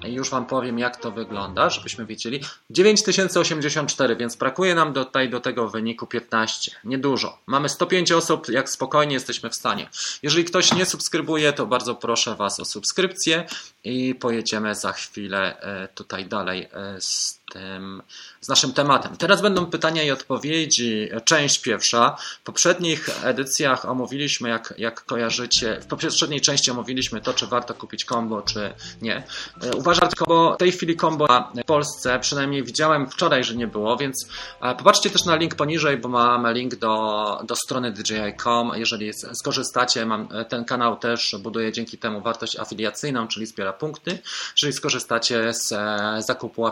Już Wam powiem, jak to wygląda, żebyśmy wiedzieli. 9084, więc brakuje nam tutaj do tego wyniku 15. Niedużo. Mamy 105 osób, jak spokojnie jesteśmy w stanie. Jeżeli ktoś nie subskrybuje, to bardzo proszę Was o subskrypcję i pojedziemy za chwilę e, tutaj dalej z tym, z naszym tematem. Teraz będą pytania i odpowiedzi. Część pierwsza. W poprzednich edycjach omówiliśmy, jak, jak kojarzycie, w poprzedniej części omówiliśmy to, czy warto kupić combo, czy nie. E, uważam, combo, w tej chwili combo w Polsce, przynajmniej widziałem wczoraj, że nie było, więc e, popatrzcie też na link poniżej, bo mam link do, do strony DJI.com. Jeżeli skorzystacie, mam e, ten kanał też buduje dzięki temu wartość afiliacyjną, czyli zbiera punkty. Jeżeli skorzystacie z zakupu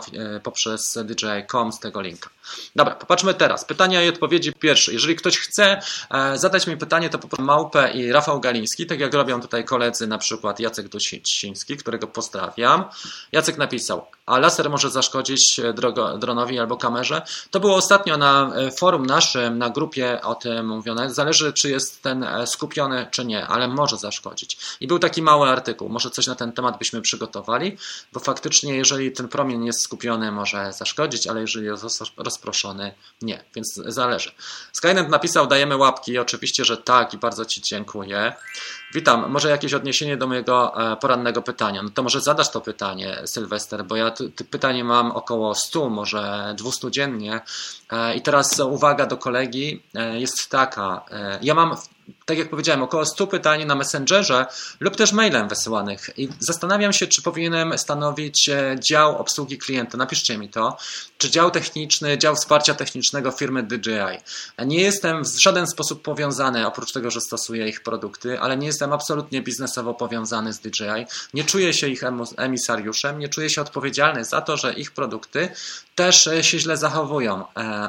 poprzez DJI.com z tego linka. Dobra, popatrzmy teraz. Pytania i odpowiedzi pierwsze. Jeżeli ktoś chce zadać mi pytanie, to poproszę Małpę i Rafał Galiński, tak jak robią tutaj koledzy, na przykład Jacek Dusiński, którego pozdrawiam. Jacek napisał, a laser może zaszkodzić e, drogo, dronowi albo kamerze. To było ostatnio na e, forum naszym, na grupie o tym mówione. Zależy, czy jest ten e, skupiony, czy nie, ale może zaszkodzić. I był taki mały artykuł. Może coś na ten temat byśmy przygotowali, bo faktycznie, jeżeli ten promień jest skupiony, może zaszkodzić, ale jeżeli jest rozproszony, nie. Więc zależy. Skynet napisał, dajemy łapki. Oczywiście, że tak i bardzo Ci dziękuję. Witam. Może jakieś odniesienie do mojego porannego pytania. No to może zadasz to pytanie, Sylwester, bo ja pytanie mam około 100, może 200 dziennie. E, I teraz uwaga do kolegi e, jest taka. E, ja mam tak jak powiedziałem, około 100 pytań na Messengerze lub też mailem wysyłanych. I zastanawiam się, czy powinienem stanowić dział obsługi klienta. Napiszcie mi to. Czy dział techniczny, dział wsparcia technicznego firmy DJI. Nie jestem w żaden sposób powiązany, oprócz tego, że stosuję ich produkty, ale nie jestem absolutnie biznesowo powiązany z DJI. Nie czuję się ich emisariuszem, nie czuję się odpowiedzialny za to, że ich produkty też się źle zachowują. E,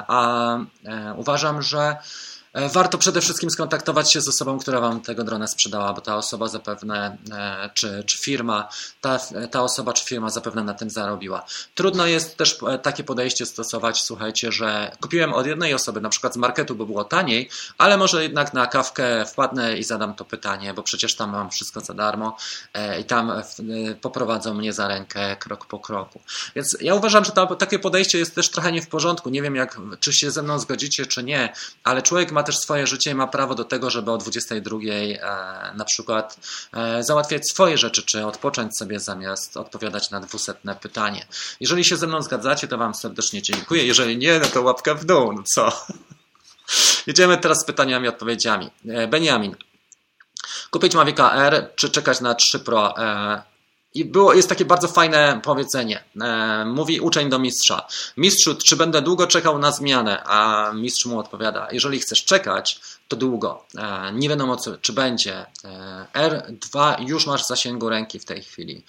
a e, uważam, że E, warto przede wszystkim skontaktować się z osobą, która Wam tego drona sprzedała, bo ta osoba zapewne, e, czy, czy firma, ta, ta osoba czy firma zapewne na tym zarobiła. Trudno jest też e, takie podejście stosować, słuchajcie, że kupiłem od jednej osoby, na przykład z marketu, bo było taniej, ale może jednak na kawkę wpadnę i zadam to pytanie, bo przecież tam mam wszystko za darmo i tam poprowadzą mnie za rękę krok po kroku. Więc ja uważam, że to, takie podejście jest też trochę nie w porządku. Nie wiem, jak, czy się ze mną zgodzicie, czy nie, ale człowiek ma też swoje życie i ma prawo do tego, żeby o 22 e, na przykład e, załatwiać swoje rzeczy, czy odpocząć sobie zamiast odpowiadać na dwusetne pytanie. Jeżeli się ze mną zgadzacie, to Wam serdecznie dziękuję. Jeżeli nie, no to łapka w dół, no co? Jedziemy teraz z pytaniami i odpowiedziami. E, Benjamin. Kupić Mavic R, czy czekać na 3 Pro? I było, jest takie bardzo fajne powiedzenie. E, mówi uczeń do mistrza. Mistrzu, czy będę długo czekał na zmianę? A mistrz mu odpowiada, jeżeli chcesz czekać, to długo. E, nie wiadomo, co, czy będzie. E, R2 już masz w zasięgu ręki w tej chwili.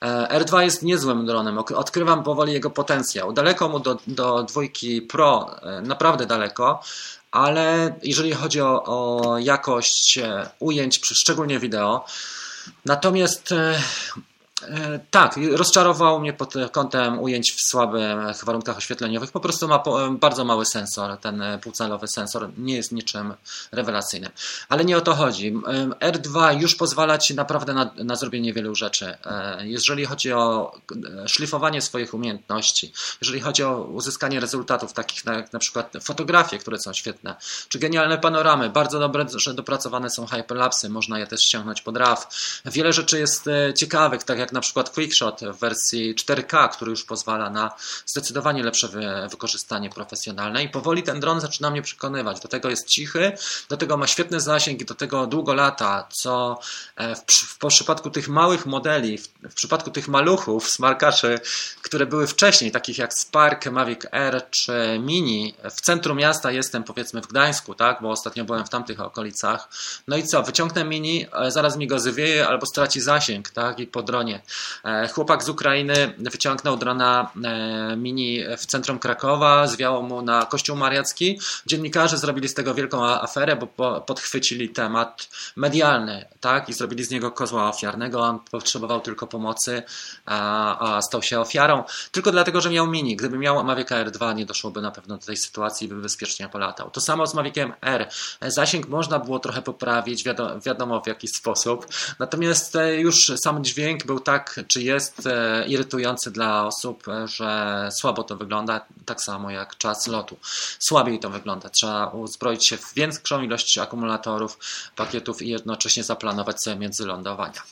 E, R2 jest niezłym dronem. Odkrywam powoli jego potencjał. Daleko mu do, do dwójki Pro, e, naprawdę daleko ale jeżeli chodzi o, o jakość e, ujęć, szczególnie wideo, natomiast tak, rozczarował mnie pod kątem ujęć w słabych warunkach oświetleniowych. Po prostu ma bardzo mały sensor, ten półcalowy sensor, nie jest niczym rewelacyjnym. Ale nie o to chodzi. R2 już pozwala Ci naprawdę na, na zrobienie wielu rzeczy. E, jeżeli chodzi o szlifowanie swoich umiejętności, jeżeli chodzi o uzyskanie rezultatów takich jak na przykład fotografie, które są świetne, czy genialne panoramy, bardzo dobre, że dopracowane są hyperlapsy, można je też ściągnąć pod RAW. Wiele rzeczy jest e, ciekawych, tak jak na przykład QuickShot w wersji 4K, który już pozwala na zdecydowanie lepsze wykorzystanie profesjonalne i powoli ten dron zaczyna mnie przekonywać. Do tego jest cichy, do tego ma świetny zasięg i do tego długo lata, co e, w, w przypadku tych małych modeli, w, w przypadku tych maluchów, smarkaczy, które były wcześniej, takich jak Spark, Mavic Air czy Mini, w centrum miasta jestem powiedzmy w Gdańsku, tak, bo ostatnio byłem w tamtych okolicach, no i co, wyciągnę Mini, e, zaraz mi go zwieje albo straci zasięg, tak, i po dronie. E, chłopak z Ukrainy wyciągnął drona Mini w centrum Krakowa, zwiało mu na Kościół Mariacki, dziennikarze zrobili z tego wielką aferę, bo podchwycili temat medialny, tak? I zrobili z niego kozła ofiarnego. On potrzebował tylko pomocy, a, stał się ofiarą. Tylko dlatego, że miał mini. Gdyby miał Mavic Air 2, nie doszłoby na pewno do tej sytuacji i by bezpiecznie polatał. To samo z Maviciem R. Zasięg można było trochę poprawić, wiadomo, wiadomo w jaki sposób. Natomiast e, już sam dźwięk był tak, czy jest e, irytujący dla osób, e, że słabo to wygląda, tak samo jak czas lotu. Słabiej to wygląda. Trzeba uzbroić się w większą ilość akumulatorów, pakietów i jednocześnie zaplanować sobie międzylądowania.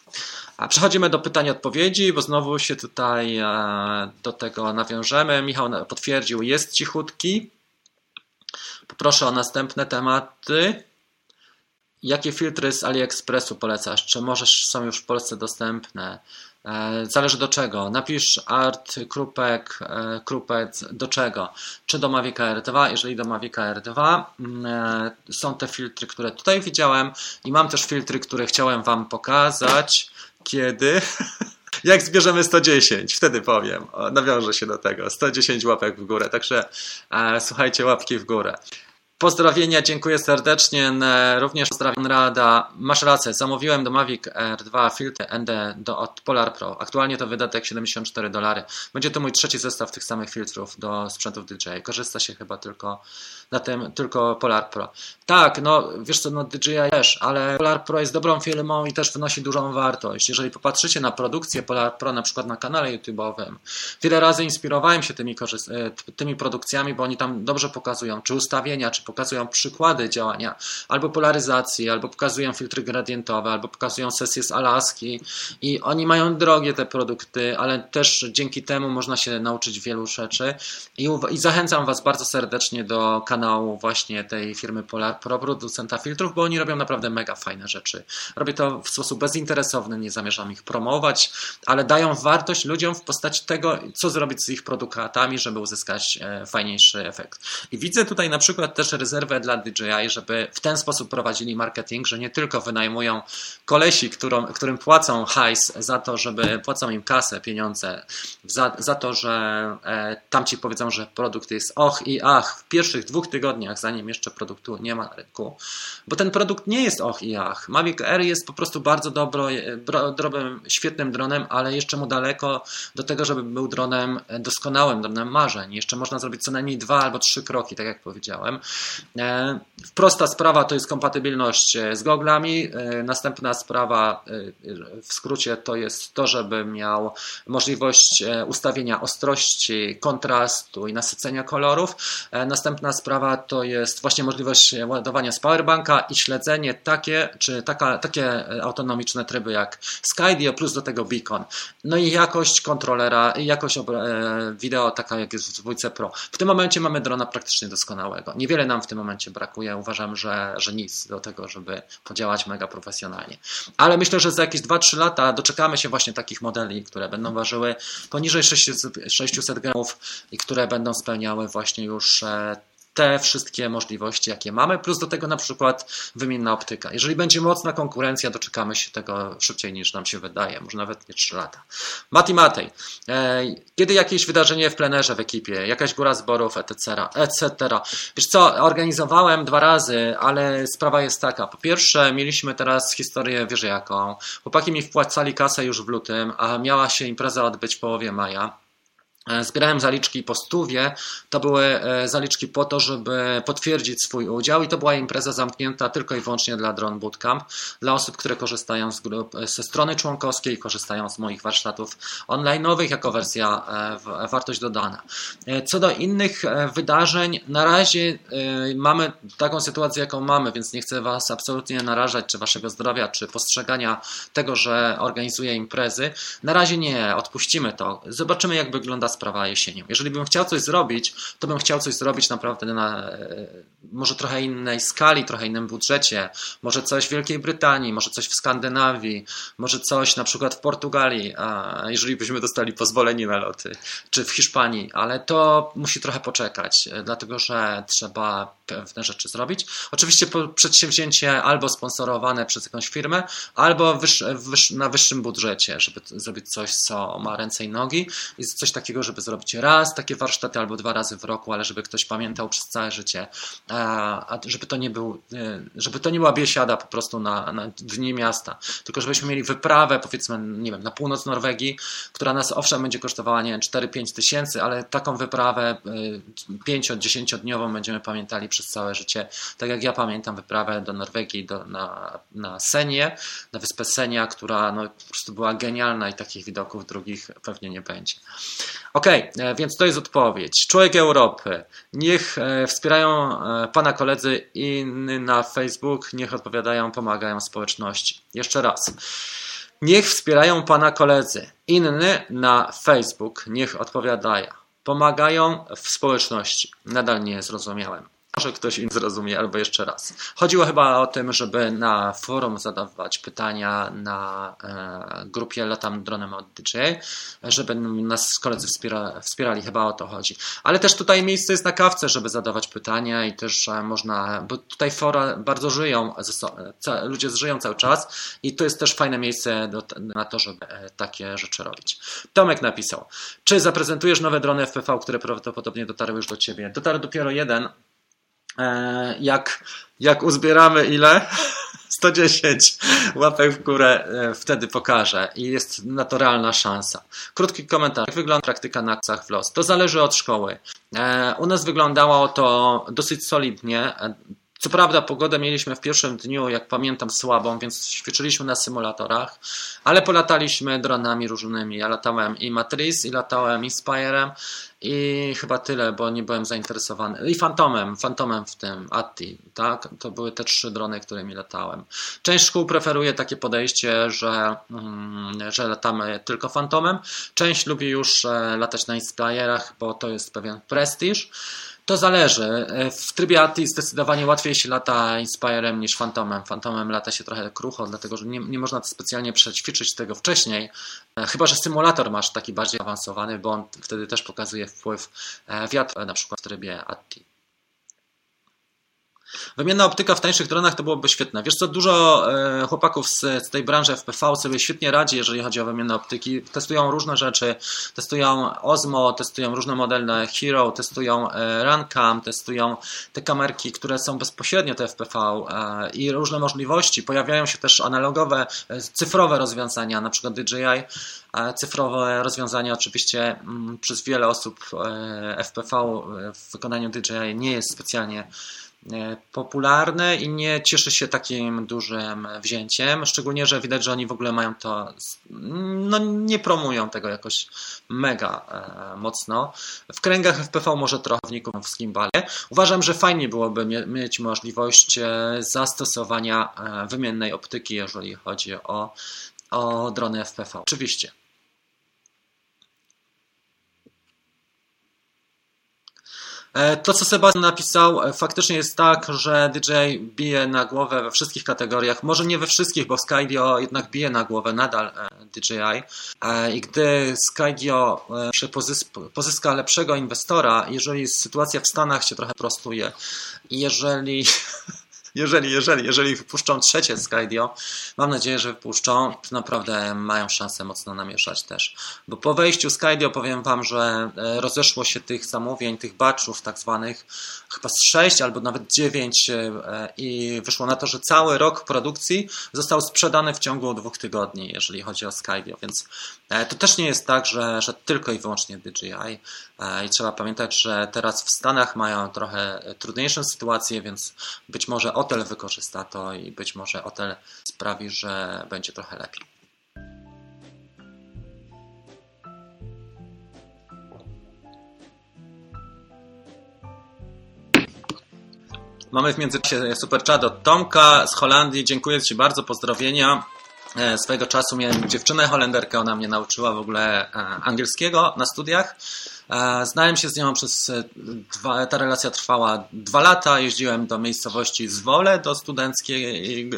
A przechodzimy do pytań odpowiedzi, bo znowu się tutaj e, do tego nawiążemy. Michał potwierdził, jest cichutki. Poproszę o następne tematy. Jakie filtry z AliExpressu polecasz? Czy możesz są już w Polsce dostępne? E, zależy do czego. Napisz art, krupek, e, krupec, do czego. Czy do Mavic Air 2? Jeżeli do Mavic Air 2 mm, e, są te filtry, które tutaj widziałem i mam też filtry, które chciałem Wam pokazać. Kiedy? Jak zbierzemy 110, wtedy powiem. nawiążę się do tego. 110 łapek w górę. Także słuchajcie, łapki w górę. Pozdrowienia, dziękuję serdecznie. Również pozdrawiam Rada. Masz rację, zamówiłem do Mavic R2 filtry ND do, od Polar Pro. Aktualnie to wydatek 74 dolary. Będzie to mój trzeci zestaw tych samych filtrów do sprzętów DJI. Korzysta się chyba tylko na tym, tylko Polar Pro. Tak, no wiesz co, no DJI też, ale Polar Pro jest dobrą firmą i też wnosi dużą wartość. Jeżeli popatrzycie na produkcję Polar Pro na przykład na kanale YouTube'owym, wiele razy inspirowałem się tymi, e, tymi produkcjami, bo oni tam dobrze pokazują, czy ustawienia, czy pokazują przykłady działania, albo polaryzacji, albo pokazują filtry gradientowe, albo pokazują sesje z Alaski i oni mają drogie te produkty, ale też dzięki temu można się nauczyć wielu rzeczy i, i zachęcam Was bardzo serdecznie do kanału właśnie tej firmy Polar Pro, producenta filtrów, bo oni robią naprawdę mega fajne rzeczy. Robię to w sposób bezinteresowny, nie zamierzam ich promować, ale dają wartość ludziom w postaci tego, co zrobić z ich produktami, żeby uzyskać e, fajniejszy efekt. I widzę tutaj na przykład też rezerwę dla DJI, żeby w ten sposób prowadzili marketing, że nie tylko wynajmują kolesi, którym, którym płacą hajs za to, żeby płacą im kasę, pieniądze, za, za to, że e, tamci powiedzą, że produkt jest och i ach w pierwszych dwóch tygodniach, zanim jeszcze produktu nie ma na rynku, bo ten produkt nie jest och i ach. Mavic Air jest po prostu bardzo dobro, e, dobrym, świetnym dronem, ale jeszcze mu daleko do tego, żeby był dronem doskonałym, dronem marzeń. Jeszcze można zrobić co najmniej dwa albo trzy kroki, tak jak powiedziałem. E, prosta sprawa to jest kompatybilność e, z goglami. E, następna sprawa w skrócie to jest to, żeby miał możliwość ustawienia ostrości, kontrastu i nasycenia kolorów. Następna sprawa to jest właśnie możliwość ładowania z powerbanka i śledzenie takie, czy taka, takie autonomiczne tryby jak Skydio plus do tego beacon. No i jakość kontrolera, i jakość wideo taka jak jest w dwójce Pro. W tym momencie mamy drona praktycznie doskonałego. Niewiele nam w tym momencie brakuje. Uważam, że, że nic do tego, żeby podziałać mega profesjonalnie. Ale myślę, że za jakieś 2-3 lata doczekamy się właśnie takich modeli, które będą ważyły poniżej 600, 600 gramów i które będą spełniały właśnie już e, te wszystkie możliwości, jakie mamy, plus do tego na przykład wymienna optyka. Jeżeli będzie mocna konkurencja, doczekamy się tego szybciej niż nam się wydaje, może nawet nie 3 lata. Mati Matej, e, kiedy jakieś wydarzenie w plenerze w ekipie, jakaś góra zborów, etc., etc. Wiesz co, organizowałem dwa razy, ale sprawa jest taka. Po pierwsze, mieliśmy teraz historię, wiesz jaką, chłopaki mi wpłacali kasę już w lutym, a miała się impreza odbyć w połowie maja. E, zbierałem zaliczki po stówie. To były e, zaliczki po to, żeby potwierdzić swój udział i to była impreza zamknięta tylko i wyłącznie dla Drone Bootcamp, dla osób, które korzystają z grup, e, ze strony członkowskiej, korzystają z moich warsztatów online'owych jako wersja wartość dodana. Co do innych wydarzeń, na razie mamy taką sytuację, jaką mamy, więc nie chcę Was absolutnie narażać, czy Waszego zdrowia, czy postrzegania tego, że organizuję imprezy. Na razie nie, odpuścimy to. Zobaczymy, jak wygląda sprawa jesienią. Jeżeli bym chciał coś zrobić, to bym chciał coś zrobić naprawdę na e, może trochę innej skali, trochę innym budżecie, może coś w Wielkiej Brytanii, może coś w Skandynawii, może coś na przykład w Portugalii, jeżeli byśmy dostali pozwolenie na loty, czy w Hiszpanii, ale to musi trochę poczekać, e, dlatego że trzeba pewne rzeczy zrobić. Oczywiście przedsięwzięcie albo sponsorowane przez jakąś firmę, albo wyż, wyż, na wyższym budżecie, żeby zrobić coś, co ma ręce i nogi i coś takiego, żeby zrobić raz takie warsztaty albo dwa razy w roku, ale żeby ktoś pamiętał przez całe życie, a żeby to nie był, e, żeby to nie była biesiada po prostu na, na dni miasta, tylko żebyśmy mieli wyprawę, powiedzmy, nie wiem, na północ Norwegii, która nas owszem będzie kosztowała, nie wiem, 4-5 tysięcy, ale taką wyprawę 5-10 e, będziemy pamiętali przez całe życie. Tak jak ja pamiętam wyprawę do Norwegii, do, na, na Senie, na wyspę Senia, która no, po prostu była genialna i takich widoków drugich pewnie nie będzie. Ok, e, więc to jest odpowiedź. Człowiek Europy. Niech e, wspierają e, pana koledzy inny na Facebook, niech odpowiadają, pomagają społeczności. Jeszcze raz. Niech wspierają pana koledzy inny na Facebook, niech odpowiadają, pomagają w społeczności. Nadal nie zrozumiałem. Może ktoś im zrozumie, albo jeszcze raz. Chodziło chyba o tym, żeby na forum zadawać pytania na e, grupie Latam Dronem od DJ, żeby nas koledzy wspiera, wspierali, chyba o to chodzi. Ale też tutaj miejsce jest na kawce, żeby zadawać pytania i też e, można, bo tutaj fora bardzo żyją, ludzie żyją cały czas i to jest też fajne miejsce do, na to, żeby e, takie rzeczy robić. Tomek napisał, czy zaprezentujesz nowe drony FPV, które prawdopodobnie dotarły już do Ciebie? Dotarł dopiero jeden, jak, jak uzbieramy ile? 110 łapek w górę e, wtedy pokażę i jest na to realna szansa. Krótki komentarz. Jak wygląda praktyka na akcjach w los? To zależy od szkoły. E, u nas wyglądało to dosyć solidnie. Co prawda pogodę mieliśmy w pierwszym dniu, jak pamiętam, słabą, więc ćwiczyliśmy na symulatorach, ale polataliśmy dronami różnymi. Ja latałem i Matrice, i latałem Inspirem i chyba tyle, bo nie byłem zainteresowany. I Phantomem, Phantomem w tym, Atti, tak? To były te trzy drony, którymi latałem. Część szkół preferuje takie podejście, że, mm, że latamy tylko Phantomem. Część lubi już e, latać na Inspirach, bo to jest pewien prestiż. To zależy. W trybie ATI zdecydowanie łatwiej się lata Inspirem niż Phantomem. Phantomem lata się trochę krucho, dlatego że nie, nie można specjalnie przećwiczyć tego wcześniej. E, chyba, że symulator masz taki bardziej awansowany, bo on wtedy też pokazuje wpływ e, wiatru, na przykład w trybie ATI. Wymienna optyka w tańszych dronach to byłoby świetne. Wiesz co, dużo e, chłopaków z, tej branży FPV sobie świetnie radzi, jeżeli chodzi o wymienne optyki. Testują różne rzeczy, testują Osmo, testują różne modele Hero, testują e, Runcam, testują te kamerki, które są bezpośrednio te FPV e, i różne możliwości. Pojawiają się też analogowe, cyfrowe rozwiązania, na przykład DJI. Cyfrowe rozwiązania oczywiście mm, przez wiele osób FPV w wykonaniu DJI nie jest specjalnie E, popularne i nie cieszy się takim dużym wzięciem, szczególnie, że widać, że oni w ogóle mają to, no nie promują tego jakoś mega e, mocno. W kręgach FPV może trochę wników w skimbalie. Uważam, że fajnie byłoby mieć możliwość e, zastosowania wymiennej optyki, jeżeli chodzi o, o drony FPV. Oczywiście. To, co Sebastian napisał, e, faktycznie jest tak, że DJ bije na głowę we wszystkich kategoriach. Może nie we wszystkich, bo Skydio jednak bije na głowę nadal e, DJI. I gdy Skydio pozyska lepszego inwestora, jeżeli sytuacja w Stanach się trochę prostuje, jeżeli jeżeli, jeżeli, jeżeli wypuszczą trzecie Skydio, mam nadzieję, że wypuszczą, naprawdę mają szansę mocno namieszać też. Bo po wejściu Skydio powiem Wam, że e, rozeszło się tych zamówień, tych batchów tak zwanych, chyba z 6 albo nawet 9 e, i wyszło na to, że cały rok produkcji został sprzedany w ciągu dwóch tygodni, jeżeli chodzi o Skydio, więc e, to też nie jest tak, że, że tylko i wyłącznie DJI i trzeba pamiętać, że teraz w Stanach mają trochę trudniejszą sytuację, więc być może hotel wykorzysta to i być może hotel sprawi, że będzie trochę lepiej. Mamy w międzyczasie super chat od Tomka z Holandii. Dziękuję Ci bardzo, pozdrowienia. E, swojego czasu miałem dziewczynę holenderkę, ona mnie nauczyła w ogóle e, angielskiego na studiach. E, znałem się z nią przez dwa, ta relacja trwała dwa lata. Jeździłem do miejscowości Zwole, do studenckiej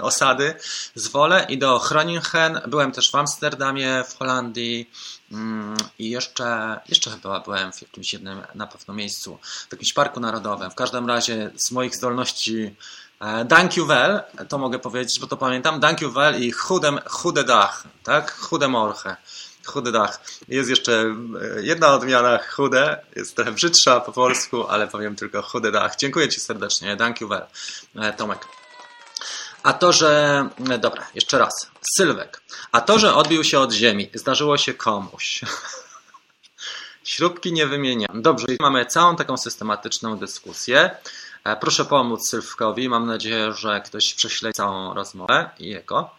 osady Zwole i do Groningen. Byłem też w Amsterdamie, w Holandii mm, i jeszcze, jeszcze chyba byłem w jakimś jednym na pewno miejscu, w jakimś parku narodowym. W każdym razie z moich zdolności E, Dank you well, to mogę powiedzieć, bo to pamiętam. Dank you well i chude, chude dach, tak? Chude morche. Chudy dach. Jest jeszcze e, jedna odmiana chude, jest trochę brzydsza po polsku, ale powiem tylko chudy dach. Dziękuję Ci serdecznie. Thank you well, e, Tomek. A to, że. Dobra, jeszcze raz. Sylwek. A to, że odbił się od ziemi, zdarzyło się komuś. Śrubki nie wymieniam. Dobrze, mamy całą taką systematyczną dyskusję. E, proszę pomóc Sylwkowi. Mam nadzieję, że ktoś prześle całą rozmowę i jego.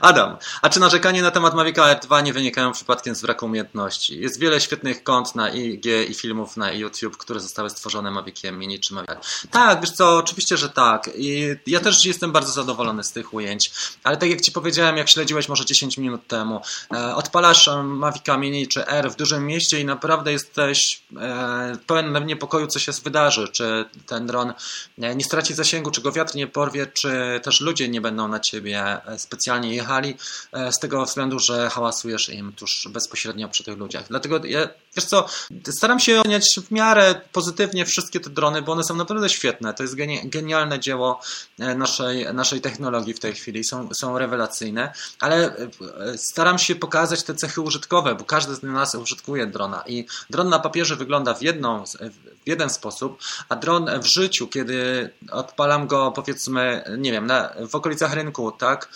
Adam, a czy narzekanie na temat Mavica R2 nie wynikają przypadkiem z braku umiejętności? Jest wiele świetnych kont na IG i filmów na YouTube, które zostały stworzone Maviciem Mini czy Mavic. Tak, wiesz co, oczywiście, że tak. I ja też jestem bardzo zadowolony z tych ujęć, ale tak jak Ci powiedziałem, jak śledziłeś może 10 minut temu, e, odpalasz Mavica Mini czy R w dużym mieście i naprawdę jesteś e, pełen niepokoju, co się wydarzy, czy ten dron e, nie straci zasięgu, czy go wiatr nie porwie, czy też ludzie nie będą na Ciebie specjalnie jechać E, z tego względu, że hałasujesz im tuż bezpośrednio przy tych ludziach. Dlatego ja, wiesz co, staram się oceniać w miarę pozytywnie wszystkie te drony, bo one są naprawdę świetne. To jest genialne dzieło e, naszej, naszej technologii w tej chwili, są, są rewelacyjne, ale e, staram się pokazać te cechy użytkowe, bo każdy z nas użytkuje drona i dron na papierze wygląda w, jedną, w jeden sposób, a dron w życiu, kiedy odpalam go powiedzmy, nie wiem, na, w okolicach rynku, tak,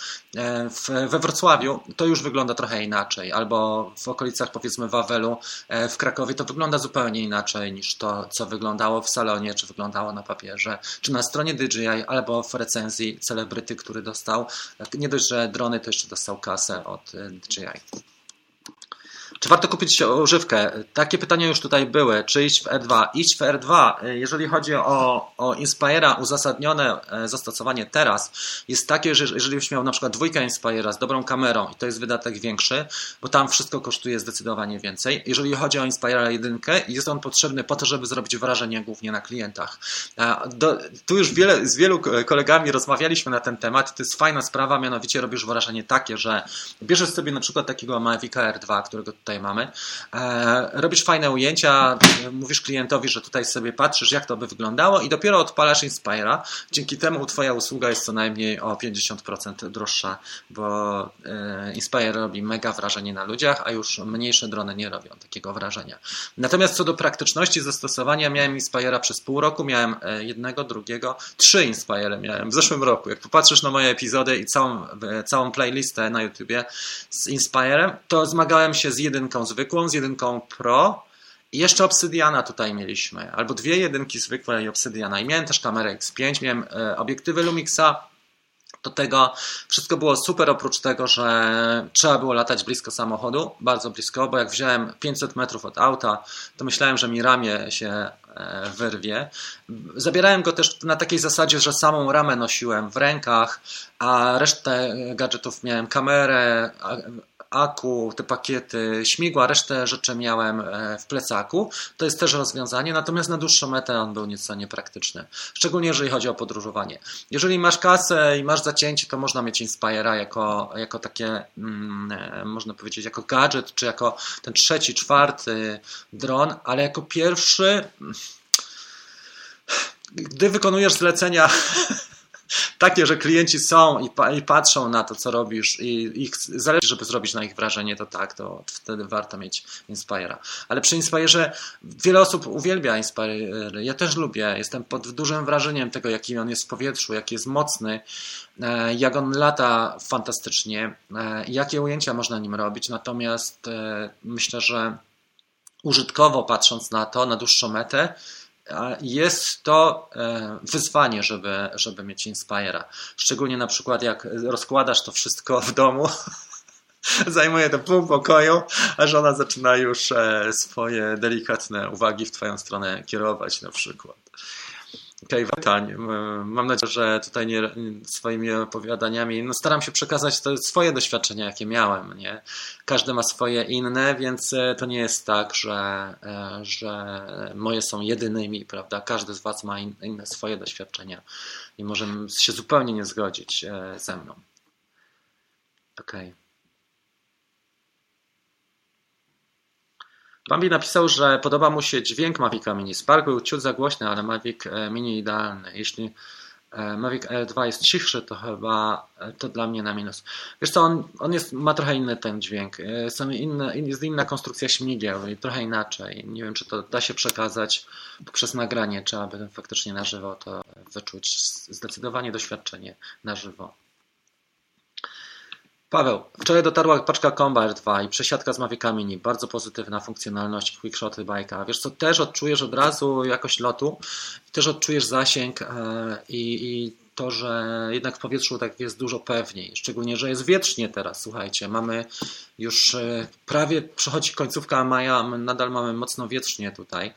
w, we Wrocławiu to już wygląda trochę inaczej, albo w okolicach powiedzmy Wawelu e, w Krakowie to wygląda zupełnie inaczej niż to, co wyglądało w salonie, czy wyglądało na papierze, czy na stronie DJI, albo w recenzji celebryty, który dostał, nie dość, że drony, to jeszcze dostał kasę od e, DJI. Czy warto kupić używkę? Takie pytania już tutaj były. Czy iść w R2? Iść w R2, jeżeli chodzi o, o Inspire'a, uzasadnione e, zastosowanie teraz jest takie, że jeżeli byś miał na przykład dwójkę Inspire'a z dobrą kamerą i to jest wydatek większy, bo tam wszystko kosztuje zdecydowanie więcej. Jeżeli chodzi o Inspire'a 1, jest on potrzebny po to, żeby zrobić wrażenie głównie na klientach. Do, tu już wiele, z wielu kolegami rozmawialiśmy na ten temat. To jest fajna sprawa, mianowicie robisz wrażenie takie, że bierzesz sobie na przykład takiego Mavica R2, którego tutaj mamy. E, robisz fajne ujęcia, mówisz klientowi, że tutaj sobie patrzysz, jak to by wyglądało i dopiero odpalasz Inspira. Dzięki temu Twoja usługa jest co najmniej o 50% droższa, bo e, Inspire robi mega wrażenie na ludziach, a już mniejsze drony nie robią takiego wrażenia. Natomiast co do praktyczności zastosowania, miałem Inspira przez pół roku, miałem e, jednego, drugiego, trzy Inspire miałem w zeszłym roku. Jak popatrzysz na moje epizody i całą, całą playlistę na YouTubie z Inspirem, to zmagałem się z jednym jedynką zwykłą, z jedynką Pro. I jeszcze Obsydiana tutaj mieliśmy, albo dwie jedynki zwykłe i Obsydiana. I miałem też kamerę X5, miałem e, obiektywy Lumixa, do tego wszystko było super, oprócz tego, że trzeba było latać blisko samochodu, bardzo blisko, bo jak wziąłem 500 metrów od auta, to myślałem, że mi ramię się wyrwie. Zabierałem go też na takiej zasadzie, że samą ramę nosiłem w rękach, a resztę gadżetów miałem kamerę, aku, te pakiety, śmigła, resztę rzeczy miałem e, w plecaku. To jest też rozwiązanie, natomiast na dłuższą metę on był nieco niepraktyczny. Szczególnie jeżeli chodzi o podróżowanie. Jeżeli masz kasę i masz zacięcie, to można mieć Inspire'a jako, jako takie, mm, e, można powiedzieć, jako gadżet, czy jako ten trzeci, czwarty dron, ale jako pierwszy gdy wykonujesz zlecenia takie, że klienci są i, pa, i, patrzą na to, co robisz i ich zależy, żeby zrobić na ich wrażenie, to tak, to wtedy warto mieć Inspire'a. Ale przy Inspire'ze wiele osób uwielbia Inspire. Ja też lubię. Jestem pod dużym wrażeniem tego, jaki on jest w powietrzu, jaki jest mocny, e, jak on lata fantastycznie, e, jakie ujęcia można nim robić. Natomiast e, myślę, że użytkowo patrząc na to, na dłuższą metę, jest to e, wyzwanie, żeby, żeby mieć Inspire'a. Szczególnie na przykład jak rozkładasz to wszystko w domu, zajmuje to pół pokoju, a żona zaczyna już e, swoje delikatne uwagi w twoją stronę kierować na przykład. Okej, okay, pytań. Mam nadzieję, że tutaj nie, swoimi opowiadaniami no staram się przekazać to swoje doświadczenia, jakie miałem. Nie? Każdy ma swoje inne, więc e, to nie jest tak, że, e, że moje są jedynymi, prawda? Każdy z Was ma inne swoje doświadczenia i może się zupełnie nie zgodzić e, ze mną. Okej. Okay. Bambi napisał, że podoba mu się dźwięk Mavica Mini. Spark był ciut za głośny, ale Mavic e, Mini idealny. Jeśli e, Mavic L2 jest cichszy, to chyba e, to dla mnie na minus. Wiesz co, on, on jest, ma trochę inny ten dźwięk. Są inne, jest inna konstrukcja śmigieł i trochę inaczej. Nie wiem, czy to da się przekazać poprzez nagranie, czy aby faktycznie na żywo to wyczuć. Zdecydowanie doświadczenie na żywo. Paweł, wczoraj dotarła paczka Combat 2 i przesiadka z Mavicami Mini. Bardzo pozytywna funkcjonalność, quickshoty bajka. Wiesz co, też odczujesz od razu jakość lotu, też odczujesz zasięg e, i, i to, że jednak w powietrzu tak jest dużo pewniej. Szczególnie, że jest wietrznie teraz. Słuchajcie, mamy już e, prawie przechodzi końcówka maja, my nadal mamy mocno wietrznie tutaj.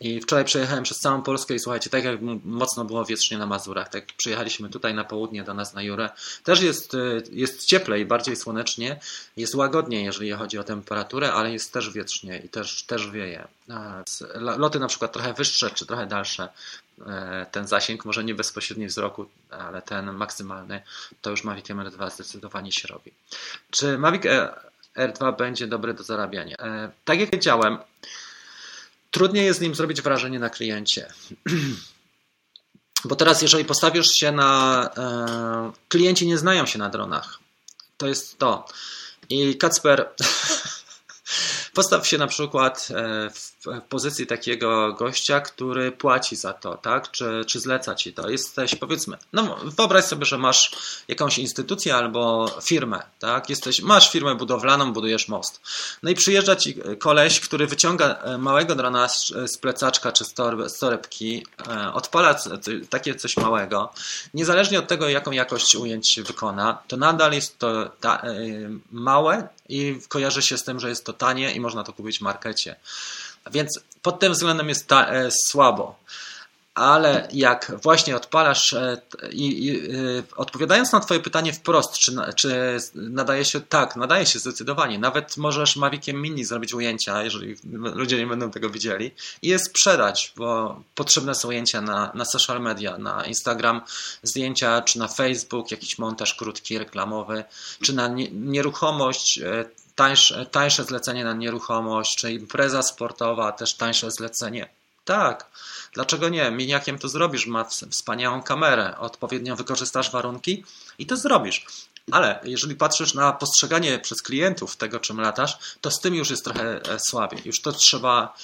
I wczoraj przejechałem przez całą Polskę i słuchajcie, tak jak mocno było wietrznie na Mazurach, tak przyjechaliśmy tutaj na południe do nas na Jurę, też jest, e, jest cieplej, bardziej słonecznie, jest łagodniej, jeżeli chodzi o temperaturę, ale jest też wietrznie i też, też wieje. Loty na przykład trochę wyższe czy trochę dalsze ten zasięg, może nie bezpośredni wzroku, ale ten maksymalny, to już Mavic R2 zdecydowanie się robi. Czy Mavic R2 będzie dobry do zarabiania? E, tak jak wiedziałem, trudniej jest z nim zrobić wrażenie na kliencie. Bo teraz, jeżeli postawisz się na. E, klienci nie znają się na dronach. To jest to. I Kacper Postaw się na przykład e, w pozycji takiego gościa, który płaci za to, tak? Czy, czy zleca ci to. Jesteś, powiedzmy, no wyobraź sobie, że masz jakąś instytucję albo firmę, tak? Jesteś, masz firmę budowlaną, budujesz most. No i przyjeżdża ci koleś, który wyciąga e, małego drona z, plecaczka czy z, z torebki, e, odpala takie coś małego. Niezależnie od tego, jaką jakość ujęć wykona, to nadal jest to ta, małe i kojarzy się z tym, że jest to tanie i można to kupić w markecie. Więc pod tym względem jest ta, e, słabo ale jak właśnie odpalasz e, i, i, e, odpowiadając na Twoje pytanie wprost, czy, czy nadaje się, tak, nadaje się zdecydowanie. Nawet możesz Maviciem Mini zrobić ujęcia, jeżeli ludzie nie będą tego widzieli i je sprzedać, bo potrzebne są ujęcia na, na social media, na Instagram, zdjęcia, czy na Facebook, jakiś montaż krótki, reklamowy, czy na nieruchomość, e, tańsze, tańsze zlecenie na nieruchomość, czy impreza sportowa, też tańsze zlecenie. Tak, Dlaczego nie? Miniakiem to zrobisz, ma wspaniałą kamerę, odpowiednio wykorzystasz warunki i to zrobisz. Ale jeżeli patrzysz na postrzeganie przez klientów tego, czym latasz, to z tym już jest trochę e, słabiej. Już to trzeba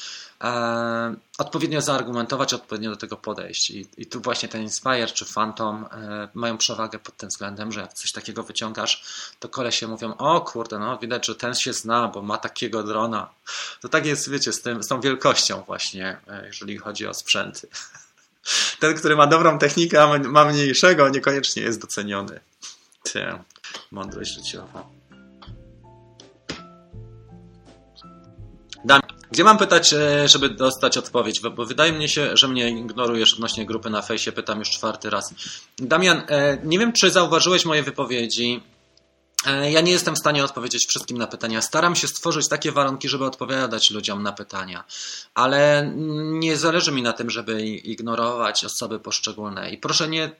e, odpowiednio zaargumentować, odpowiednio do tego podejść. I, I, tu właśnie ten Inspire czy Phantom e, mają przewagę pod tym względem, że jak coś takiego wyciągasz, to kolesie mówią, o kurde, no widać, że ten się zna, bo ma takiego drona. To tak jest, wiecie, z, tym, z tą wielkością właśnie, e, jeżeli chodzi o sprzęty. Ten, który ma dobrą technikę, a ma mniejszego, niekoniecznie jest doceniony. Tę mądrość życiowa. Dam. Gdzie mam pytać, e, żeby dostać odpowiedź? Bo wydaje mi się, że mnie ignorujesz odnośnie grupy na fejsie. Pytam już czwarty raz. Damian, e, nie wiem, czy zauważyłeś moje wypowiedzi. E, ja nie jestem w stanie odpowiedzieć wszystkim na pytania. Staram się stworzyć takie warunki, żeby odpowiadać ludziom na pytania, ale nie zależy mi na tym, żeby ignorować osoby poszczególne. I proszę nie,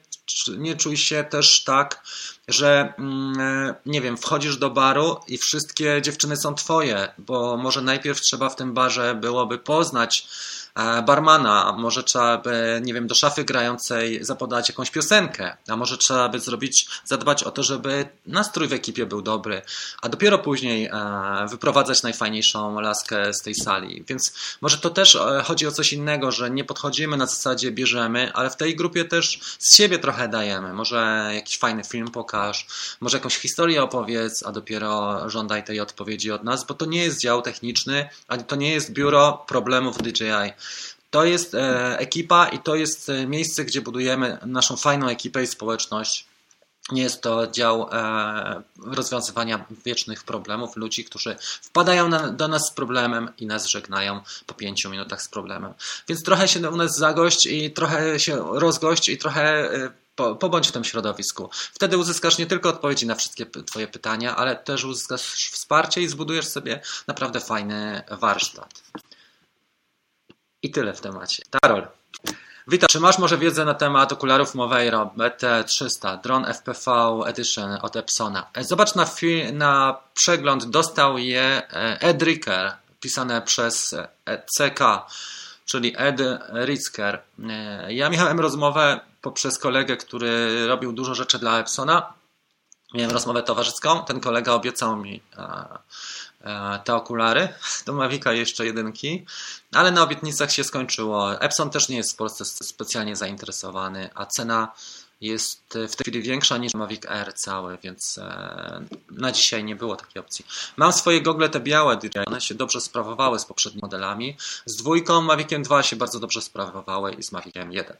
nie czuj się też tak, że mm, nie wiem, wchodzisz do baru i wszystkie dziewczyny są twoje, bo może najpierw trzeba w tym barze byłoby poznać e, barmana, może trzeba by, nie wiem, do szafy grającej zapodać jakąś piosenkę, a może trzeba by zrobić, zadbać o to, żeby nastrój w ekipie był dobry, a dopiero później e, wyprowadzać najfajniejszą laskę z tej sali. Więc może to też e, chodzi o coś innego, że nie podchodzimy na zasadzie bierzemy, ale w tej grupie też z siebie trochę dajemy. Może jakiś fajny film pokaż, może jakąś historię opowiedz, a dopiero żądaj tej odpowiedzi od nas, bo to nie jest dział techniczny, ani to nie jest biuro problemów DJI. To jest e, ekipa i to jest e, miejsce, gdzie budujemy naszą fajną ekipę i społeczność. Nie jest to dział e, rozwiązywania wiecznych problemów ludzi, którzy wpadają na, do nas z problemem i nas żegnają po pięciu minutach z problemem. Więc trochę się u nas zagość i trochę się rozgość i trochę po, pobądź w tym środowisku. Wtedy uzyskasz nie tylko odpowiedzi na wszystkie Twoje pytania, ale też uzyskasz wsparcie i zbudujesz sobie naprawdę fajny warsztat. I tyle w temacie. Tarol. Witam. Czy masz może wiedzę na temat okularów Moveiro BT300 Drone FPV Edition od Epsona? Zobacz na, na przegląd, dostał je e, Ed Ricker, pisane przez CK, czyli Ed Ricker. E, ja miałem rozmowę poprzez kolegę, który robił dużo rzeczy dla Epsona. Miałem rozmowę towarzyską. Ten kolega obiecał mi e, e, te okulary do Mavica jeszcze jedynki, ale na obietnicach się skończyło. Epson też nie jest w Polsce specjalnie zainteresowany, a cena jest w tej chwili większa niż Mavic Air cały, więc e, na dzisiaj nie było takiej opcji. Mam swoje gogle te białe one się dobrze sprawowały z poprzednimi modelami. Z dwójką Maviciem 2 się bardzo dobrze sprawowały i z Maviciem 1.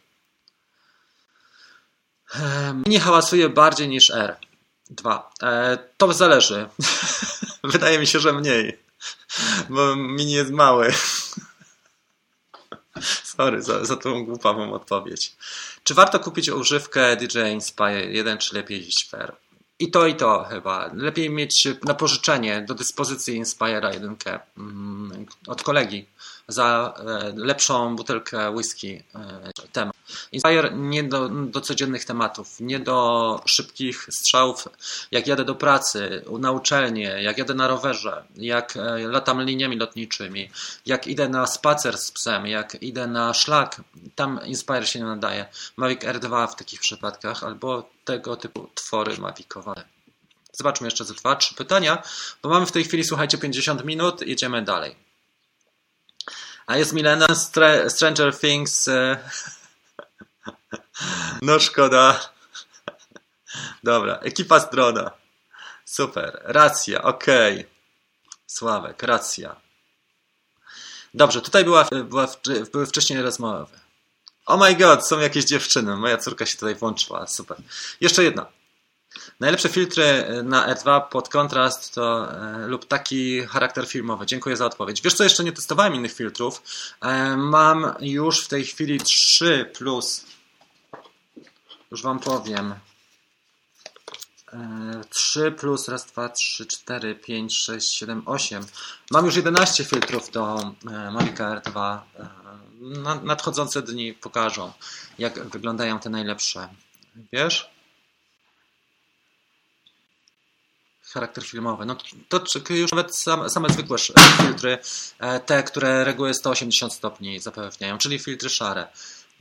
Mini hałasuje bardziej niż R. 2. E, to zależy. Wydaje mi się, że mniej. Bo mini jest mały. Sorry za, za tą głupawą odpowiedź. Czy warto kupić używkę DJ Inspire 1, czy lepiej iść fair? I to, i to chyba. Lepiej mieć na pożyczenie do dyspozycji Inspira 1 mm, od kolegi za e, lepszą butelkę whisky e, temat. Inspire nie do, do codziennych tematów, nie do szybkich strzałów, jak jadę do pracy, na uczelnię, jak jadę na rowerze, jak e, latam liniami lotniczymi, jak idę na spacer z psem, jak idę na szlak, tam Inspire się nie nadaje. Mavic R2 w takich przypadkach, albo tego typu twory mavicowe. Zobaczmy jeszcze ze dwa, trzy pytania, bo mamy w tej chwili, słuchajcie, 50 minut, jedziemy dalej. A jest Milena Stranger Things. E, no szkoda. Dobra, ekipa z drona. Super, racja, okej. Okay. Sławek, racja. Dobrze, tutaj była, była, były wcześniej rozmowy. Oh my god, są jakieś dziewczyny. Moja córka się tutaj włączyła. Super. Jeszcze jedna. Najlepsze filtry e, na R2 pod kontrast to e, lub taki charakter filmowy. Dziękuję za odpowiedź. Wiesz co, jeszcze nie testowałem innych filtrów. E, mam już w tej chwili 3 plus. Już Wam powiem. 3 plus, raz, dwa, trzy, cztery, pięć, sześć, siedem, osiem. Mam już 11 filtrów do Mavica R2. Nadchodzące dni pokażą, jak wyglądają te najlepsze. Wiesz? Charakter filmowy. No to, już nawet same, same zwykłe filtry, e, te, które reguły 180 stopni zapewniają, czyli filtry szare.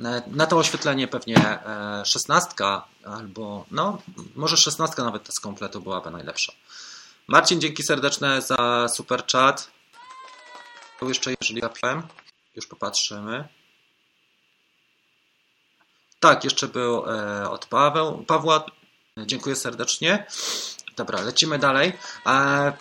E, na to oświetlenie pewnie 16 e, albo no, może 16 nawet z kompletu byłaby najlepsza. Marcin, dzięki serdeczne za super chat. Tu jeszcze, jeżeli trafiłem, już popatrzymy. Tak, jeszcze był od Paweł. Pawła, dziękuję serdecznie. Dobra, lecimy dalej. E,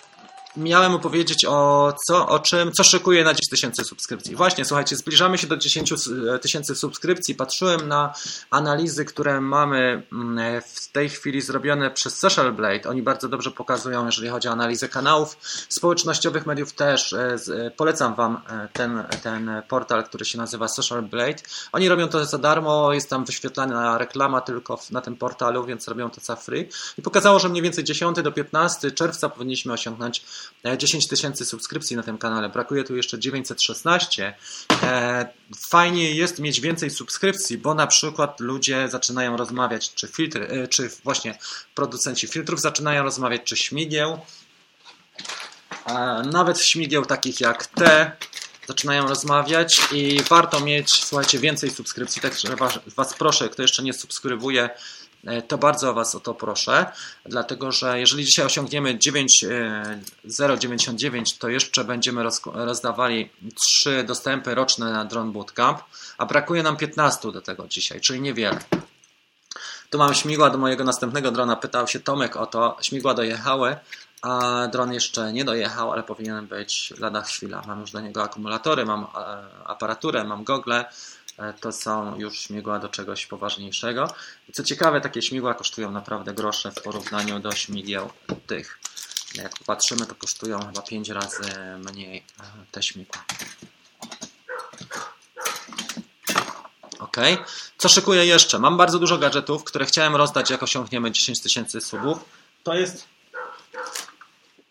miałem opowiedzieć o, co, o czym, co szykuje na 10 tysięcy subskrypcji. Właśnie, słuchajcie, zbliżamy się do 10 tysięcy subskrypcji. Patrzyłem na analizy, które mamy mm, w tej chwili zrobione przez Social Blade. Oni bardzo dobrze pokazują, jeżeli chodzi o analizę kanałów społecznościowych, mediów też. E, e, polecam Wam e, ten, ten portal, który się nazywa Social Blade. Oni robią to za darmo, jest tam wyświetlana reklama tylko na tym portalu, więc robią to za free. I pokazało, że mniej więcej 10 do 15 czerwca powinniśmy osiągnąć 10 e, tysięcy subskrypcji na tym kanale, brakuje tu jeszcze 916. E, fajnie jest mieć więcej subskrypcji, bo na przykład ludzie zaczynają rozmawiać, czy filtry, e, czy właśnie producenci filtrów zaczynają rozmawiać, czy śmigieł. Nawet śmigieł takich jak te zaczynają rozmawiać i warto mieć, słuchajcie, więcej subskrypcji, także was, was proszę, kto jeszcze nie subskrybuje, to bardzo Was o to proszę, dlatego że jeżeli dzisiaj osiągniemy 9.099, to jeszcze będziemy rozdawali 3 dostępy roczne na Drone Bootcamp, a brakuje nam 15 do tego dzisiaj, czyli niewiele. Tu mam śmigła do mojego następnego drona. Pytał się Tomek o to. Śmigła dojechały, a dron jeszcze nie dojechał, ale powinien być lada chwila. Mam już do niego akumulatory, mam e, aparaturę, mam gogle. E, to są już śmigła do czegoś poważniejszego. Co ciekawe, takie śmigła kosztują naprawdę grosze w porównaniu do śmigieł tych. Jak patrzymy, to kosztują chyba 5 razy mniej e, te śmigła. Ok. Co szykuję jeszcze? Mam bardzo dużo gadżetów, które chciałem rozdać, jak osiągniemy 10 tysięcy subów. To jest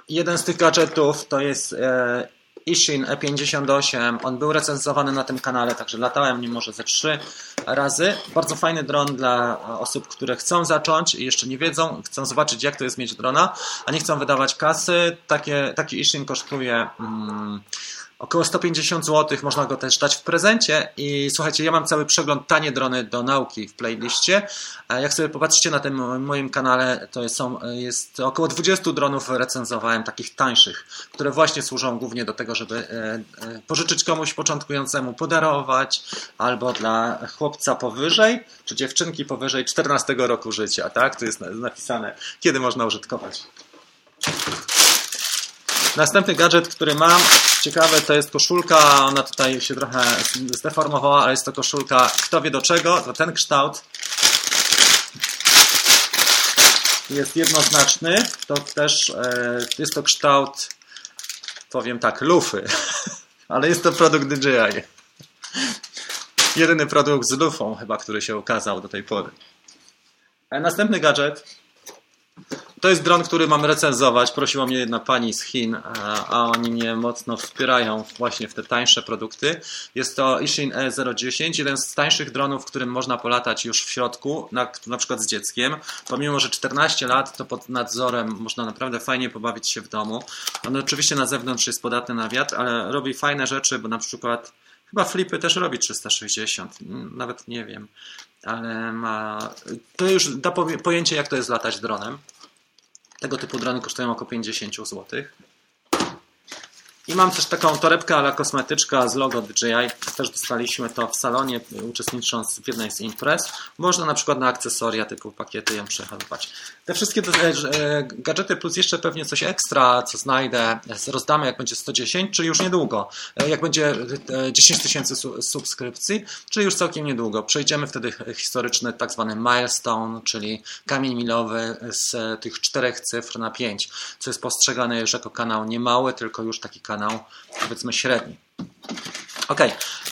jeden z tych gadżetów, to jest e, Ishin E58. On był recenzowany na tym kanale, także latałem nim może ze trzy razy. Bardzo fajny dron dla osób, które chcą zacząć i jeszcze nie wiedzą, chcą zobaczyć, jak to jest mieć drona, a nie chcą wydawać kasy. Takie, taki Ishin kosztuje. Mm, Około 150 zł można go też dać w prezencie i słuchajcie, ja mam cały przegląd tanie drony do nauki w playliście. Jak sobie popatrzycie na tym moim kanale, to są, jest około 20 dronów recenzowałem, takich tańszych, które właśnie służą głównie do tego, żeby e, e, pożyczyć komuś początkującemu, podarować, albo dla chłopca powyżej, czy dziewczynki powyżej 14 roku życia, tak? Tu jest napisane, kiedy można użytkować. Następny gadżet, który mam, ciekawe, to jest koszulka. Ona tutaj się trochę zdeformowała, ale jest to koszulka, kto wie do czego. To ten kształt jest jednoznaczny. To też e, jest to kształt, powiem tak, lufy. Ale jest to produkt DJI. Jedyny produkt z lufą chyba, który się ukazał do tej pory. E, następny gadżet to jest dron, który mam recenzować. Prosiła mnie jedna pani z Chin, a oni mnie mocno wspierają właśnie w te tańsze produkty. Jest to Ishin E010, jeden z tańszych dronów, którym można polatać już w środku, na, na przykład z dzieckiem. Pomimo, że 14 lat, to pod nadzorem można naprawdę fajnie pobawić się w domu. On oczywiście na zewnątrz jest podatny na wiatr, ale robi fajne rzeczy, bo na przykład Chyba flipy też robi 360, nawet nie wiem, ale ma. To już da pojęcie, jak to jest latać dronem. Tego typu drony kosztują około 50 zł. I mam też taką torebkę ale kosmetyczka z logo DJI. Też dostaliśmy to w salonie, uczestnicząc w jednej z imprez. Można na przykład na akcesoria typu pakiety ją przechowywać. Te wszystkie e, gadżety plus jeszcze pewnie coś ekstra, co znajdę, rozdamy jak będzie 110, czyli już niedługo. E, jak będzie 10 e, tysięcy subskrypcji, czyli już całkiem niedługo. Przejdziemy wtedy historyczny tak zwany milestone, czyli kamień milowy z tych czterech cyfr na 5, co jest postrzegane już jako kanał nie mały, tylko już taki kanał kanał, powiedzmy średni. Ok,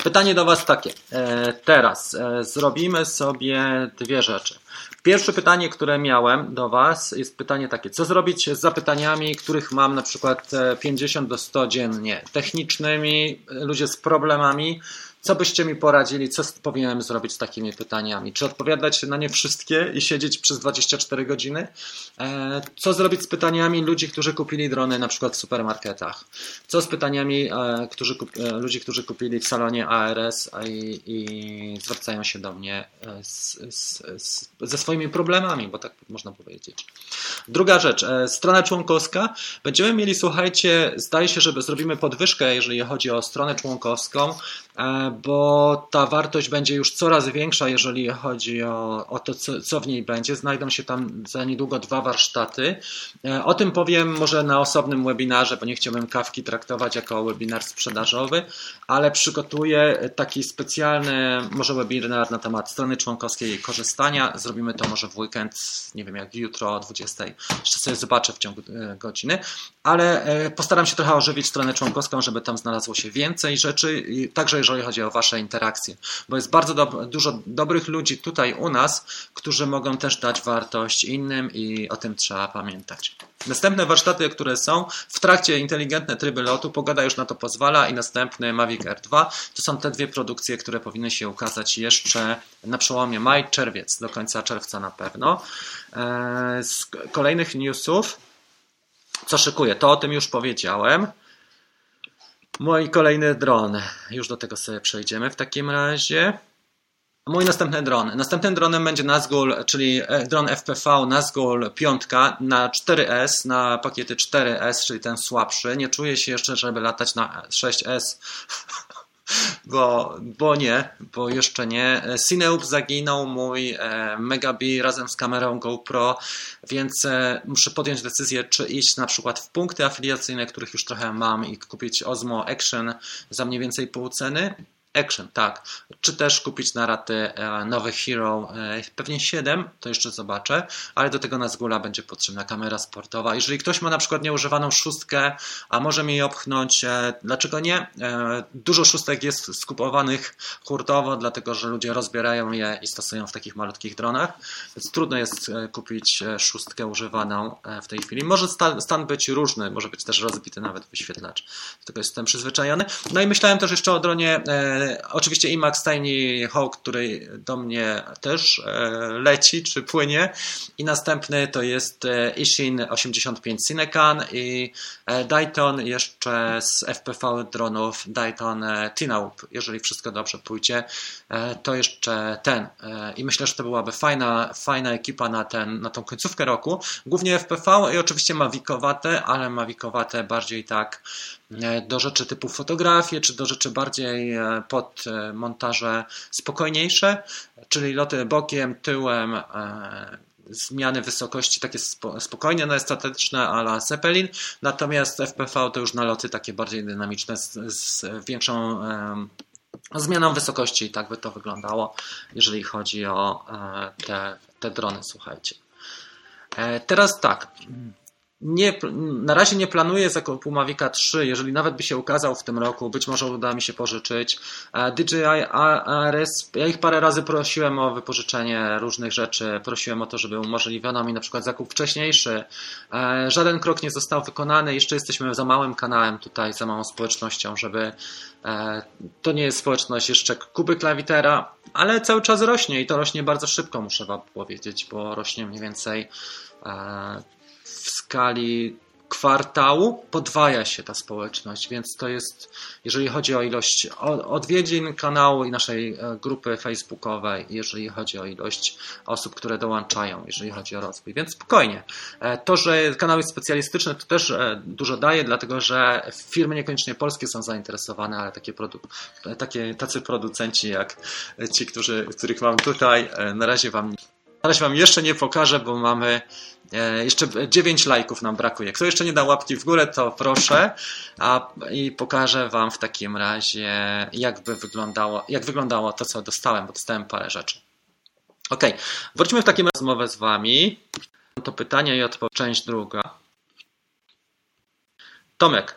pytanie do Was takie. E, teraz e, zrobimy sobie dwie rzeczy. Pierwsze pytanie, które miałem do Was, jest pytanie takie: co zrobić z zapytaniami, których mam na przykład 50 e, do 100 dziennie? Technicznymi, ludzie z problemami, co byście mi poradzili, co powinienem zrobić z takimi pytaniami? Czy odpowiadać na nie wszystkie i siedzieć przez 24 godziny? E, co zrobić z pytaniami ludzi, którzy kupili drony na przykład w supermarketach? Co z pytaniami e, którzy, e, ludzi, którzy kupili w salonie ARS i, i zwracają się do mnie z, z, z, ze swoimi problemami, bo tak można powiedzieć. Druga rzecz, strona członkowska. Będziemy mieli, słuchajcie, zdaje się, że zrobimy podwyżkę, jeżeli chodzi o stronę członkowską bo ta wartość będzie już coraz większa, jeżeli chodzi o, o to, co, co, w niej będzie. Znajdą się tam za niedługo dwa warsztaty. E, o tym powiem może na osobnym webinarze, bo nie chciałbym kawki traktować jako webinar sprzedażowy, ale przygotuję taki specjalny może webinar na temat strony członkowskiej i korzystania. Zrobimy to może w weekend, nie wiem jak jutro o 20. Jeszcze sobie zobaczę w ciągu e, godziny, ale e, postaram się trochę ożywić stronę członkowską, żeby tam znalazło się więcej rzeczy, także jeżeli chodzi o Wasze interakcje, bo jest bardzo do, dużo dobrych ludzi tutaj u nas, którzy mogą też dać wartość innym i o tym trzeba pamiętać. Następne warsztaty, które są w trakcie inteligentne tryby lotu, pogoda już na to pozwala i następny Mavic R2 to są te dwie produkcje, które powinny się ukazać jeszcze na przełomie maj-czerwiec, do końca czerwca na pewno. E, z kolejnych newsów, co szykuję, to o tym już powiedziałem. Mój kolejny dron. Już do tego sobie przejdziemy w takim razie. Mój następny dron. Następnym dronem będzie Nazgul, czyli e, dron FPV Nazgul 5 na 4S, na pakiety 4S, czyli ten słabszy. Nie czuję się jeszcze, żeby latać na 6S, bo, bo nie, bo jeszcze nie. Cineup zaginął mój e, Megabi razem z kamerą GoPro, więc e, muszę podjąć decyzję, czy iść na przykład w punkty afiliacyjne, których już trochę mam i kupić Osmo Action za mniej więcej pół ceny, Action, tak. Czy też kupić na raty e, nowy Hero, e, pewnie 7, to jeszcze zobaczę, ale do tego na zgóla będzie potrzebna kamera sportowa. Jeżeli ktoś ma na przykład nieużywaną szóstkę, a może mi jej opchnąć, e, dlaczego nie? Dużo szóstek jest skupowanych hurtowo, dlatego że ludzie rozbierają je i stosują w takich malutkich dronach, więc trudno jest kupić szóstkę używaną w tej chwili. Może stan, stan być różny, może być też rozbity nawet wyświetlacz, do tego jestem przyzwyczajony. No i myślałem też jeszcze o dronie Oczywiście IMAX Tiny Hawk, który do mnie też e, leci czy płynie. I następny to jest e, Ishin 85 Cinecan i e, Dayton jeszcze z FPV dronów Dayton Tinaup. Jeżeli wszystko dobrze pójdzie, to jeszcze ten. I myślę, że to byłaby fajna, fajna ekipa na, ten, na tą końcówkę roku. Głównie FPV i oczywiście mawikowate, ale mawikowate bardziej tak do rzeczy typu fotografie, czy do rzeczy bardziej e, pod e, montaże spokojniejsze, czyli loty bokiem, tyłem, zmiany wysokości takie spokojnie, no estetyczne, ale Zeppelin, natomiast FPV to już naloty takie bardziej dynamiczne z, z większą zmianą wysokości. I tak by to wyglądało, jeżeli chodzi o te, te drony, słuchajcie. Teraz tak, nie, na razie nie planuję zakupu Mavica 3, jeżeli nawet by się ukazał w tym roku, być może uda mi się pożyczyć. E, DJI ARS, ja ich parę razy prosiłem o wypożyczenie różnych rzeczy, prosiłem o to, żeby umożliwiono mi na przykład zakup wcześniejszy. E, żaden krok nie został wykonany, jeszcze jesteśmy za małym kanałem tutaj, za małą społecznością, żeby e, to nie jest społeczność jeszcze Kuby Klawitera, ale cały czas rośnie i to rośnie bardzo szybko, muszę Wam powiedzieć, bo rośnie mniej więcej skali kwartału podwaja się ta społeczność, więc to jest, jeżeli chodzi o ilość odwiedzin kanału i naszej e, grupy facebookowej, jeżeli chodzi o ilość osób, które dołączają, jeżeli chodzi o rozwój, więc spokojnie. E, to, że kanał jest specjalistyczny, to też e, dużo daje, dlatego że firmy niekoniecznie polskie są zainteresowane, ale takie, produ takie tacy producenci jak ci, którzy, których mam tutaj, na razie wam na razie Wam jeszcze nie pokażę, bo mamy jeszcze 9 lajków nam brakuje. Kto jeszcze nie dał łapki w górę, to proszę. A, I pokażę Wam w takim razie, jak by wyglądało, jak wyglądało to, co dostałem, bo dostałem parę rzeczy. Ok, wróćmy w takim razie rozmowę z Wami. To pytanie i odpowiedź, część druga. Tomek,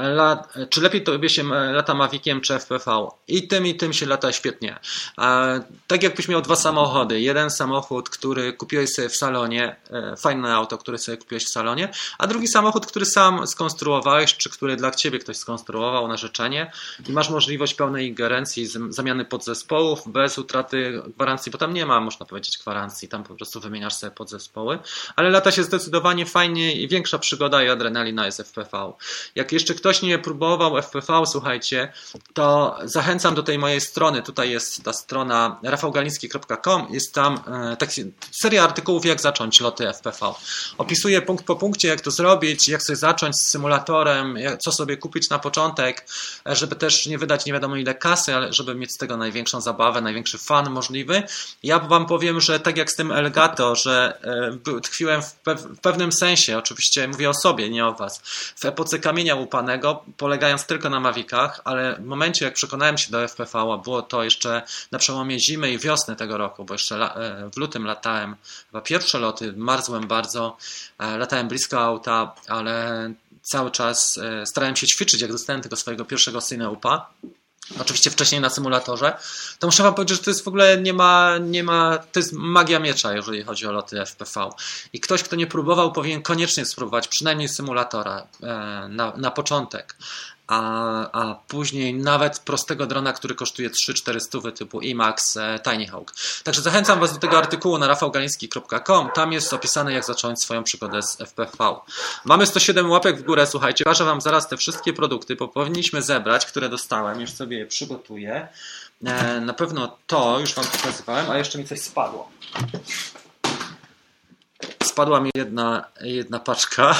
Lat, czy lepiej tobie się lata Maviciem czy FPV? I tym i tym się lata świetnie. tak jakbyś miał dwa samochody. Jeden samochód, który kupiłeś sobie w salonie, e, fajne auto, które sobie kupiłeś w salonie, a drugi samochód, który sam skonstruowałeś, czy który dla ciebie ktoś skonstruował na życzenie i masz możliwość pełnej ingerencji, zamiany podzespołów bez utraty gwarancji, bo tam nie ma, można powiedzieć, gwarancji, tam po prostu wymieniasz sobie podzespoły, ale lata się zdecydowanie fajnie i większa przygoda i adrenalina jest FPV. Jak jeszcze ktoś ktoś nie próbował FPV, słuchajcie, to zachęcam do tej mojej strony. Tutaj jest ta strona rafałgaliński.com. Jest tam e, taki, seria artykułów, jak zacząć loty FPV. Opisuję punkt po punkcie, jak to zrobić, jak sobie zacząć z symulatorem, co sobie kupić na początek, e, żeby też nie wydać nie wiadomo ile kasy, ale żeby mieć z tego największą zabawę, największy fan możliwy. Ja Wam powiem, że tak jak z tym Elgato, że e, tkwiłem w, w pewnym sensie, oczywiście mówię o sobie, nie o Was, w epoce kamienia łupanego, polegając tylko na Mavicach, ale w momencie jak przekonałem się do FPV, a było to jeszcze na przełomie zimy i wiosny tego roku, bo jeszcze e, w lutym latałem, chyba pierwsze loty, marzłem bardzo, e, latałem blisko auta, ale cały czas e, starałem się ćwiczyć, jak dostałem tego swojego pierwszego Cineupa, oczywiście wcześniej na symulatorze, to muszę wam powiedzieć, że to jest w ogóle nie ma, nie ma, to jest magia miecza, jeżeli chodzi o loty FPV. I ktoś, kto nie próbował, powinien koniecznie spróbować przynajmniej symulatora e, na, na początek. A, a później nawet prostego drona, który kosztuje 3-4 typu IMAX e, Tiny Hawk. Także zachęcam Was do tego artykułu na rafałgaliński.com. Tam jest opisane, jak zacząć swoją przygodę z FPV. Mamy 107 łapek w górę, słuchajcie. Pokażę Wam zaraz te wszystkie produkty, bo powinniśmy zebrać, które dostałem. Już sobie je przygotuję. E, na pewno to już Wam pokazywałem, a jeszcze mi coś spadło. Spadła mi jedna, jedna paczka.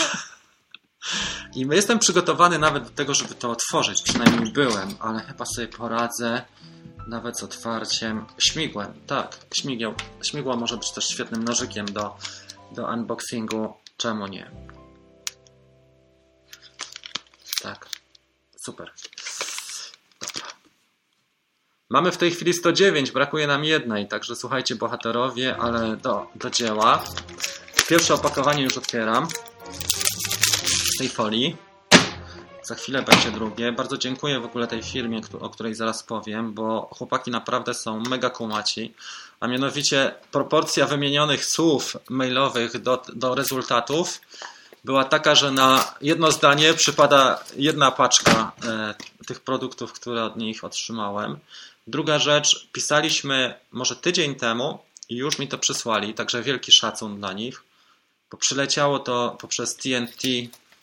I jestem przygotowany nawet do tego, żeby to otworzyć. Przynajmniej byłem, ale chyba sobie poradzę nawet z otwarciem śmigłem. Tak, śmigieł, śmigło może być też świetnym nożykiem do, do unboxingu. Czemu nie? Tak, super. Dobra. Mamy w tej chwili 109, brakuje nam jednej, także słuchajcie bohaterowie, ale do, do dzieła. Pierwsze opakowanie już otwieram tej folii. Za chwilę będzie drugie. Bardzo dziękuję w ogóle tej firmie, o której zaraz powiem, bo chłopaki naprawdę są mega kumaci. A mianowicie proporcja wymienionych słów mailowych do, do rezultatów była taka, że na jedno zdanie przypada jedna paczka e, tych produktów, które od nich otrzymałem. Druga rzecz, pisaliśmy może tydzień temu i już mi to przysłali, także wielki szacun dla nich, bo przyleciało to poprzez TNT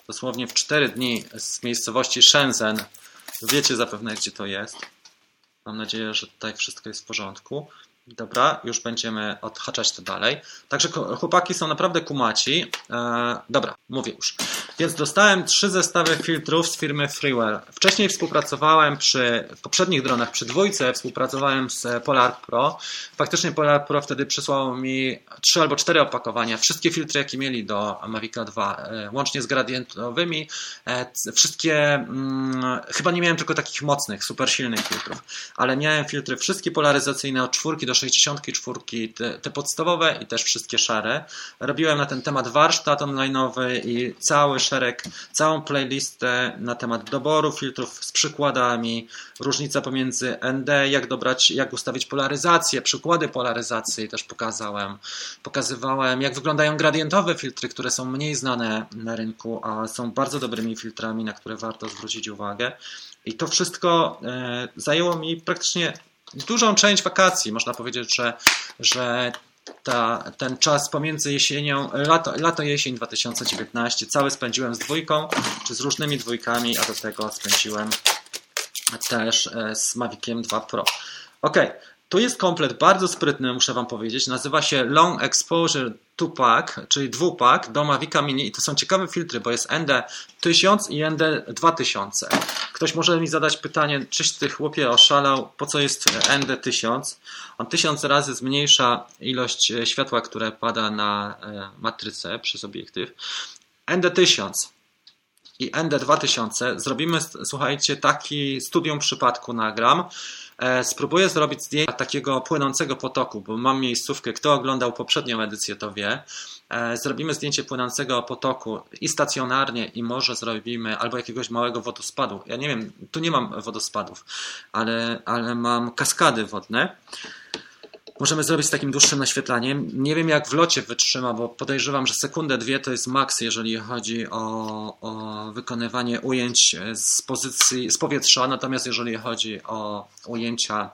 dosłownie w 4 dni z miejscowości Shenzhen. Wiecie zapewne, gdzie to jest. Mam nadzieję, że tutaj wszystko jest w porządku. Dobra, już będziemy odhaczać to dalej. Także chłopaki są naprawdę kumaci. E, dobra, mówię już. Więc dostałem trzy zestawy filtrów z firmy Freewell. Wcześniej współpracowałem przy poprzednich dronach, przy dwójce współpracowałem z Polar Pro. Faktycznie Polar Pro wtedy przysłało mi trzy albo cztery opakowania. Wszystkie filtry, jakie mieli do Mavica 2, e, łącznie z gradientowymi. E, wszystkie, mm, chyba nie miałem tylko takich mocnych, super silnych filtrów, ale miałem filtry wszystkie polaryzacyjne od czwórki do 64, te, te podstawowe i też wszystkie szare. Robiłem na ten temat warsztat online'owy i cały szereg, całą playlistę na temat doboru filtrów z przykładami, różnica pomiędzy ND, jak dobrać, jak ustawić polaryzację, przykłady polaryzacji też pokazałem. Pokazywałem, jak wyglądają gradientowe filtry, które są mniej znane na rynku, a są bardzo dobrymi filtrami, na które warto zwrócić uwagę. I to wszystko e, zajęło mi praktycznie dużą część wakacji. Można powiedzieć, że, że ta, ten czas pomiędzy jesienią, lato, lato, jesień 2019 cały spędziłem z dwójką, czy z różnymi dwójkami, a do tego spędziłem też e, z Maviciem 2 Pro. Ok, tu jest komplet bardzo sprytny, muszę Wam powiedzieć. Nazywa się Long Exposure 2-pack, czyli dwupak do Mavica Mini i to są ciekawe filtry, bo jest ND1000 i ND2000. Ktoś może mi zadać pytanie, czyś ty chłopie oszalał, po co jest ND1000? On tysiąc razy zmniejsza ilość e, światła, które pada na e, matrycę przez obiektyw. ND1000 i ND2000 zrobimy, słuchajcie, taki studium przypadku nagram. E, spróbuję zrobić zdjęcie takiego płynącego potoku, bo mam miejscówkę. Kto oglądał poprzednią edycję, to wie. E, zrobimy zdjęcie płynącego potoku i stacjonarnie, i może zrobimy albo jakiegoś małego wodospadu. Ja nie wiem, tu nie mam wodospadów, ale, ale mam kaskady wodne możemy zrobić z takim dłuższym naświetlaniem. Nie wiem jak w locie wytrzyma, bo podejrzewam, że sekundę, dwie to jest maks, jeżeli chodzi o, o wykonywanie ujęć z pozycji, z powietrza, natomiast jeżeli chodzi o ujęcia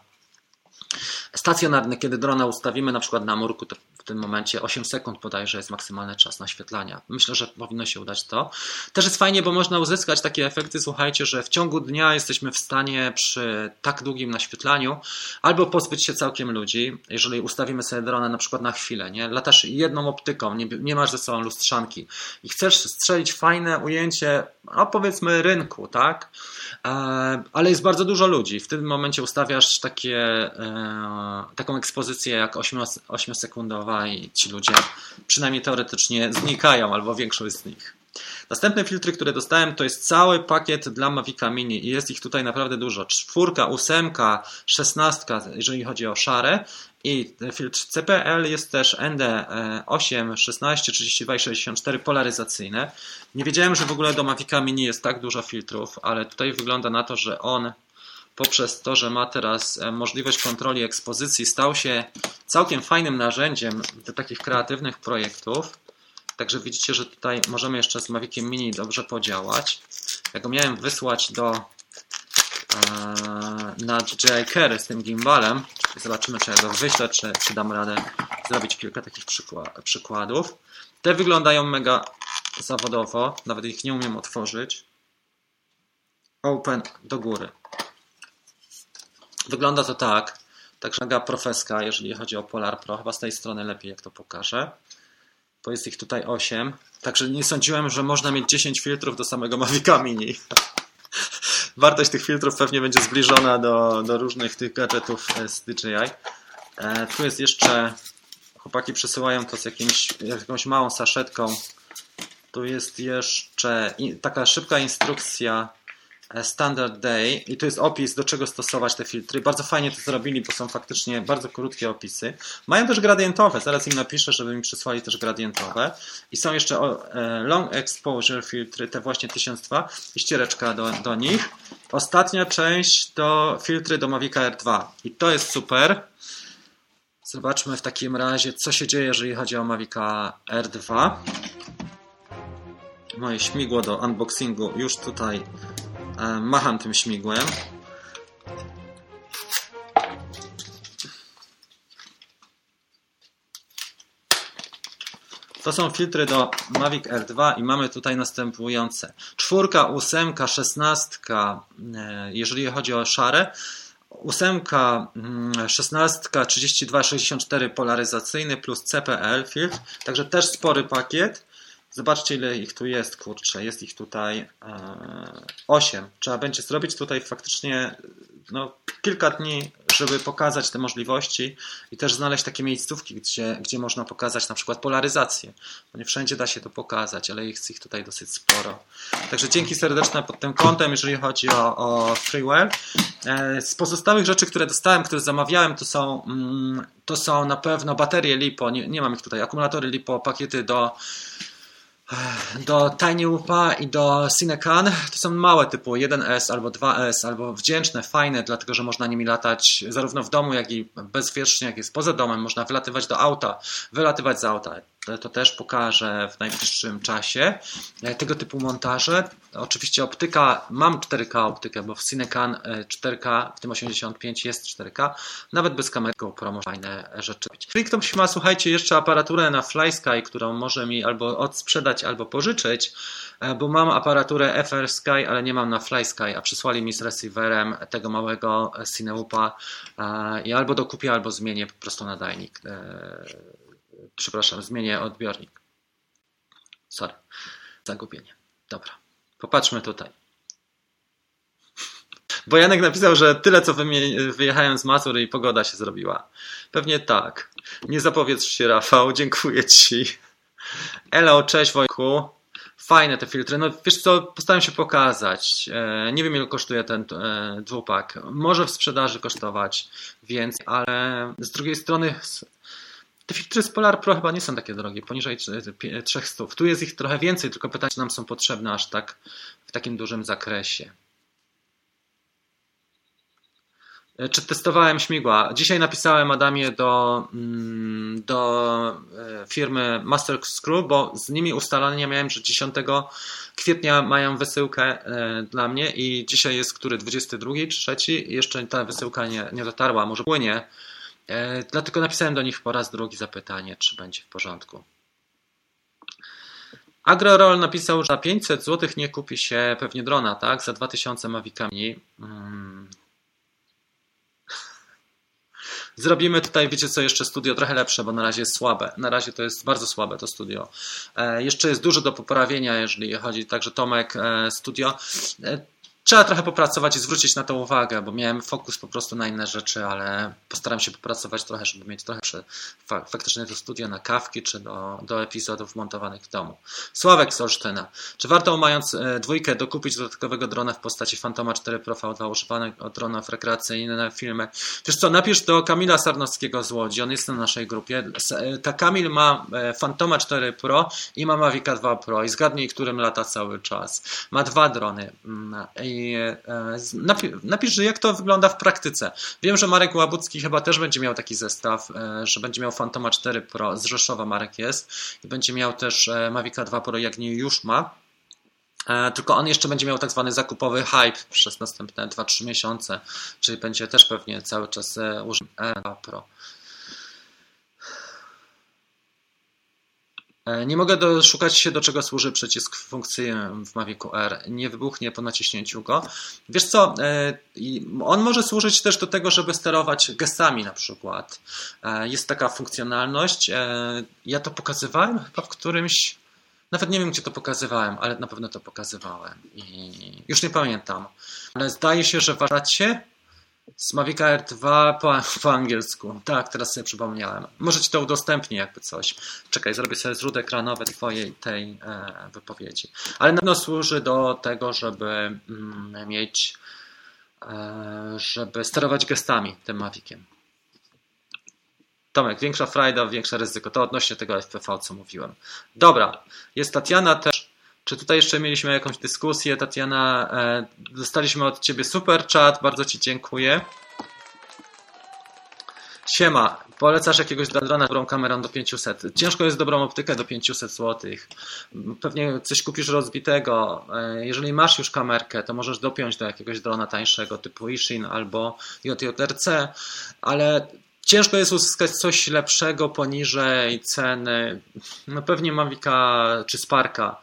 stacjonarne, kiedy drona ustawimy na przykład na murku, to tym momencie 8 sekund bodajże jest maksymalny czas naświetlania. Myślę, że powinno się udać to. Też jest fajnie, bo można uzyskać takie efekty, słuchajcie, że w ciągu dnia jesteśmy w stanie przy tak długim naświetlaniu albo pozbyć się całkiem ludzi, jeżeli ustawimy sobie dronę na przykład na chwilę, nie? Latasz jedną optyką, nie, nie masz ze sobą lustrzanki i chcesz strzelić fajne ujęcie, no powiedzmy rynku, tak? E, ale jest bardzo dużo ludzi. W tym momencie ustawiasz takie, e, taką ekspozycję jak 8-sekundowa i ci ludzie przynajmniej teoretycznie znikają, albo większość z nich. Następne filtry, które dostałem, to jest cały pakiet dla Mavica Mini i jest ich tutaj naprawdę dużo. Czwórka, ósemka, szesnastka, jeżeli chodzi o szare i filtr CPL jest też ND8, 16, 32 i 64 polaryzacyjne. Nie wiedziałem, że w ogóle do Mavica Mini jest tak dużo filtrów, ale tutaj wygląda na to, że on poprzez to, że ma teraz e, możliwość kontroli ekspozycji, stał się całkiem fajnym narzędziem do takich kreatywnych projektów. Także widzicie, że tutaj możemy jeszcze z Maviciem Mini dobrze podziałać. jak go miałem wysłać do na DJI Carry z tym gimbalem. Zobaczymy, czy ja go wyślę, czy, czy dam radę zrobić kilka takich przykładów. Te wyglądają mega zawodowo, nawet ich nie umiem otworzyć. Open do góry. Wygląda to tak. Także mega profeska, jeżeli chodzi o Polar Pro. Chyba z tej strony lepiej, jak to pokażę. Bo jest ich tutaj 8. Także nie sądziłem, że można mieć 10 filtrów do samego Mavica Mini. Wartość tych filtrów pewnie będzie zbliżona do, do różnych tych gadżetów z DJI. E, tu jest jeszcze, chłopaki przesyłają to z jakimś, jakąś małą saszetką. Tu jest jeszcze taka szybka instrukcja E, Standard Day i tu jest opis, do czego stosować te filtry. Bardzo fajnie to zrobili, bo są faktycznie bardzo krótkie opisy. Mają też gradientowe, zaraz im napiszę, żeby mi przysłali też gradientowe. I są jeszcze e, Long Exposure filtry, te właśnie 1002 i ściereczka do, do nich. Ostatnia część to filtry do Mavica R2 i to jest super. Zobaczmy w takim razie, co się dzieje, jeżeli chodzi o Mavica R2. Moje śmigło do unboxingu już tutaj E, macham tym śmigłem. To są filtry do Mavic R2 i mamy tutaj następujące. Czwórka, ósemka, szesnastka, e, jeżeli chodzi o szare. Ósemka, mm, szesnastka, 32, 64 polaryzacyjny plus CPL filtr, także też spory pakiet. Zobaczcie, ile ich tu jest, kurczę. Jest ich tutaj e, 8. Trzeba będzie zrobić tutaj faktycznie no, kilka dni, żeby pokazać te możliwości i też znaleźć takie miejscówki, gdzie, gdzie można pokazać na przykład polaryzację. Bo nie wszędzie da się to pokazać, ale jest ich tutaj dosyć sporo. Także dzięki serdeczne pod tym kątem, jeżeli chodzi o, o freeware. E, z pozostałych rzeczy, które dostałem, które zamawiałem, to są, mm, to są na pewno baterie LiPo, nie, nie mam ich tutaj, akumulatory LiPo, pakiety do do Tiny Whoopa i do Cinecan to są małe typu 1S albo 2S, albo wdzięczne, fajne, dlatego że można nimi latać zarówno w domu, jak i bezpiecznie, jak jest poza domem. Można wylatywać do auta, wylatywać z auta to też pokażę w najbliższym czasie. E, tego typu montaże. Oczywiście optyka, mam 4K optykę, bo w Cinecan 4K, e, w tym 85 jest 4K, nawet bez kamery GoPro można fajne rzeczy robić. Jeżeli ktoś ma, słuchajcie, jeszcze aparaturę na FlySky, którą może mi albo odsprzedać, albo pożyczyć, e, bo mam aparaturę FR Sky, ale nie mam na FlySky, a przysłali mi z receiverem tego małego Cineupa i albo dokupię, albo zmienię po prostu nadajnik przepraszam, zmienię odbiornik. Sorry, zagubienie. Dobra, popatrzmy tutaj. Bo Janek napisał, że tyle co wyjechałem z Mazur i pogoda się zrobiła. Pewnie tak. Nie zapowiedz się, Rafał. Dziękuję Ci. Elo, cześć Wojku. Fajne te filtry. No wiesz co, postaram się pokazać. E, nie wiem ile kosztuje ten e, dwupak. Może w sprzedaży kosztować więcej, ale z drugiej strony te filtry z Polar Pro chyba nie są takie drogie, poniżej 300. Tu jest ich trochę więcej, tylko pytanie, czy nam są potrzebne aż tak w takim dużym zakresie. E, czy testowałem śmigła? Dzisiaj napisałem Adamie do, mm, do e, firmy Master Screw, bo z nimi ustalania miałem, że 10 kwietnia mają wysyłkę e, dla mnie i dzisiaj jest który 22 czy 3 jeszcze ta wysyłka nie, nie dotarła, może płynie E, dlatego napisałem do nich po raz drugi zapytanie, czy będzie w porządku. AgroRoll napisał, że za 500 zł nie kupi się pewnie drona, tak? Za 2000 mawikami. Hmm. Zrobimy tutaj, wiecie co, jeszcze studio trochę lepsze, bo na razie jest słabe. Na razie to jest bardzo słabe to studio. E, jeszcze jest dużo do poprawienia, jeżeli chodzi także Tomek e, studio. Trzeba trochę popracować i zwrócić na to uwagę, bo miałem fokus po prostu na inne rzeczy, ale postaram się popracować trochę, żeby mieć trochę faktycznie to studio na kawki czy do, do epizodów montowanych w domu. Sławek z Olsztyna. Czy warto mając e, dwójkę dokupić dodatkowego drona w postaci Fantoma 4 Pro V2 używanego dronów rekreacyjnych na filmy? Wiesz co, napisz do Kamila Sarnowskiego z Łodzi, on jest na naszej grupie. E, ta Kamil ma e, Fantoma 4 Pro i ma Mavica 2 Pro i zgadnij, którym lata cały czas. Ma dwa drony mm, i E, napisz, jak to wygląda w praktyce. Wiem, że Marek Łabucki chyba też będzie miał taki zestaw, e, że będzie miał Fantoma 4 Pro, z Rzeszowa Marek jest i będzie miał też e, Mavica 2 Pro, jak nie już ma. Tylko on jeszcze będzie miał tak zwany zakupowy hype przez następne 2-3 miesiące, czyli będzie też pewnie cały czas używany Pro. Nie mogę doszukać się, do czego służy przycisk funkcji w Mavicu R. Nie wybuchnie po naciśnięciu go. Wiesz co, on może służyć też do tego, żeby sterować gestami na przykład. Jest taka funkcjonalność. Ja to pokazywałem chyba w którymś nawet nie wiem, gdzie to pokazywałem, ale na pewno to pokazywałem. I już nie pamiętam. Ale zdaje się, że w z Mavic Air 2 po, po, angielsku. Tak, teraz sobie przypomniałem. Może ci to udostępnię jakby coś. Czekaj, zrobię sobie zrzut ekranowy twojej tej e, wypowiedzi. Ale na pewno służy do tego, żeby mm, mieć, e, żeby sterować gestami tym Maviciem. Tomek, większa frajda, większe ryzyko. To odnośnie tego FPV, co mówiłem. Dobra, jest Tatiana też. Czy tutaj jeszcze mieliśmy jakąś dyskusję? Tatiana, e, dostaliśmy od Ciebie super chat, bardzo Ci dziękuję. Siema, polecasz jakiegoś drona z dobrą kamerą do 500. Ciężko jest dobrą optykę do 500 zł. Pewnie coś kupisz rozbitego. E, jeżeli masz już kamerkę, to możesz dopiąć do jakiegoś drona tańszego typu Ishin albo JJRC, ale Ciężko jest uzyskać coś lepszego poniżej ceny. No pewnie Mavica czy Sparka.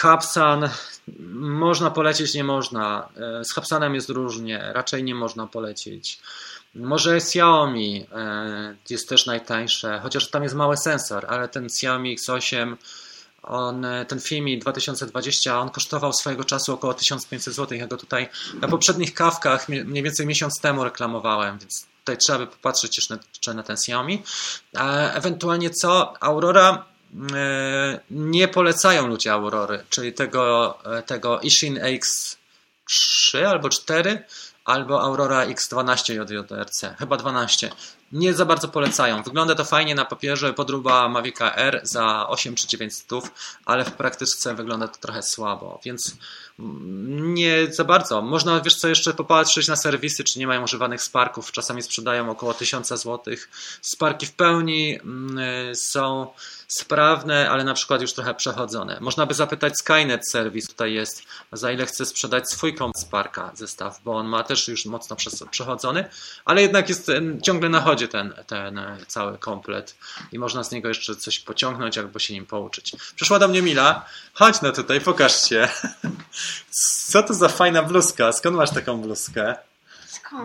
Hubsan można polecieć, nie można. E, z Hubsanem jest różnie, raczej nie można polecieć. Może Xiaomi e, jest też najtańsze, chociaż tam jest mały sensor, ale ten Xiaomi X8 on, ten Fimi 2020, on kosztował swojego czasu około 1500 zł. Ja go tutaj na poprzednich kawkach mniej więcej miesiąc temu reklamowałem, więc tutaj trzeba by popatrzeć jeszcze na ten Xiaomi. Ewentualnie co? Aurora e, nie polecają ludzie Aurory, czyli tego, e, tego Ishin X3 albo 4 albo Aurora X12 JRC, chyba 12. Nie za bardzo polecają. Wygląda to fajnie na papierze, podróba Mavica R za 8 czy 9 stów, ale w praktyce wygląda to trochę słabo, więc nie za bardzo. Można, wiesz co, jeszcze popatrzeć na serwisy, czy nie mają używanych Sparków. Czasami sprzedają około 1000 zł. Sparki w pełni mm, są sprawne, ale na przykład już trochę przechodzone. Można by zapytać Skynet Service, tutaj jest, za ile chce sprzedać swój komp Sparka zestaw, bo on ma też już mocno przechodzony, ale jednak jest ciągle na chodzie ten, ten cały komplet i można z niego jeszcze coś pociągnąć albo się nim pouczyć. Przyszła do mnie Mila, chodź no tutaj, pokaż się. Co to za fajna bluzka? Skąd masz taką bluzkę?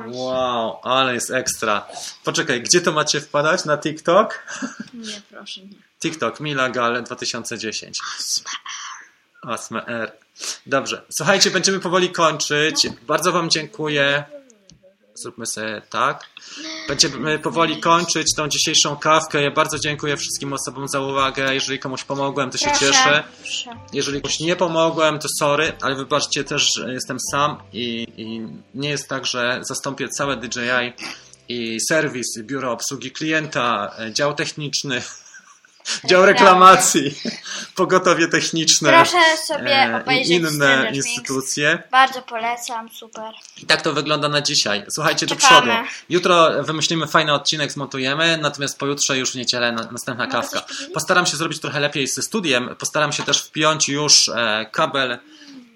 Wow, ale jest ekstra. Poczekaj, gdzie to macie wpadać? Na TikTok? Nie, proszę nie. TikTok, Mila Gale 2010. Asma R. Dobrze, słuchajcie, będziemy powoli kończyć. Bardzo Wam dziękuję. Zróbmy sobie tak. Będziemy powoli kończyć tą dzisiejszą kawkę. Ja bardzo dziękuję wszystkim osobom za uwagę. Jeżeli komuś pomogłem, to się Proszę. cieszę. Proszę. Jeżeli komuś nie pomogłem, to sorry, ale wybaczcie też, że jestem sam i, i nie jest tak, że zastąpię całe DJI i serwis, biuro obsługi klienta, dział techniczny. Dział reklamacji, pogotowie techniczne Proszę sobie e, i obejrzeć inne instytucje. Bardzo polecam, super. I tak to wygląda na dzisiaj. Słuchajcie do Czekamy. przodu. Jutro wymyślimy fajny odcinek, zmontujemy, natomiast pojutrze już w niedzielę na, następna Mogę kawka. Postaram się zrobić trochę lepiej ze studiem. Postaram się też wpiąć już e, kabel.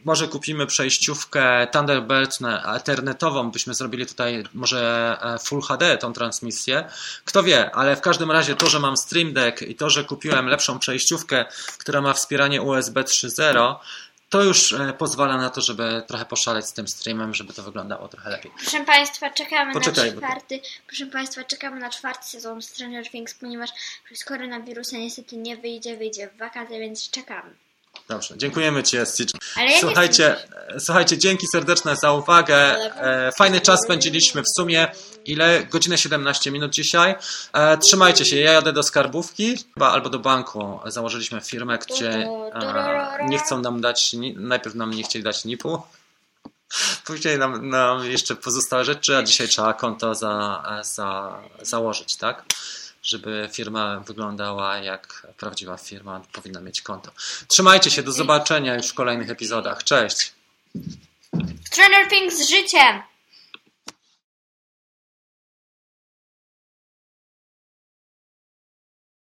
Może kupimy przejściówkę Thunderbird na- ethernetową, byśmy zrobili tutaj może e, Full HD tą transmisję. Kto wie, ale w każdym razie to, że mam Stream Deck i to, że kupiłem lepszą przejściówkę, która ma wspieranie USB 3.0, to już e, pozwala na to, żeby trochę poszaleć z tym streamem, żeby to wyglądało trochę lepiej. Proszę Państwa, czekamy Poczekaj, na czwarty. Proszę Państwa, czekamy na czwarty sezon Stranger Things, ponieważ przez koronawirusa niestety nie wyjdzie, wyjdzie w wakacje, więc czekamy. Dobrze, dziękujemy Ci, Stitch. Słuchajcie, e, słuchajcie, dzięki serdeczne za uwagę. E, Fajny czas spędziliśmy w sumie. Ile? Godzinę 17 minut dzisiaj. E, Trzymajcie się, ja jadę do skarbówki chyba albo do banku. Założyliśmy firmę, gdzie nie chcą nam dać, najpierw nam nie chcieli dać NIP-u. Później nam, nam jeszcze pozostałe rzeczy, a dzisiaj trzeba konto za, za, założyć, tak? Żeby firma wyglądała jak prawdziwa firma, powinna mieć konto. Trzymajcie się, do zobaczenia już w kolejnych epizodach. Cześć! Stranger Things z życiem!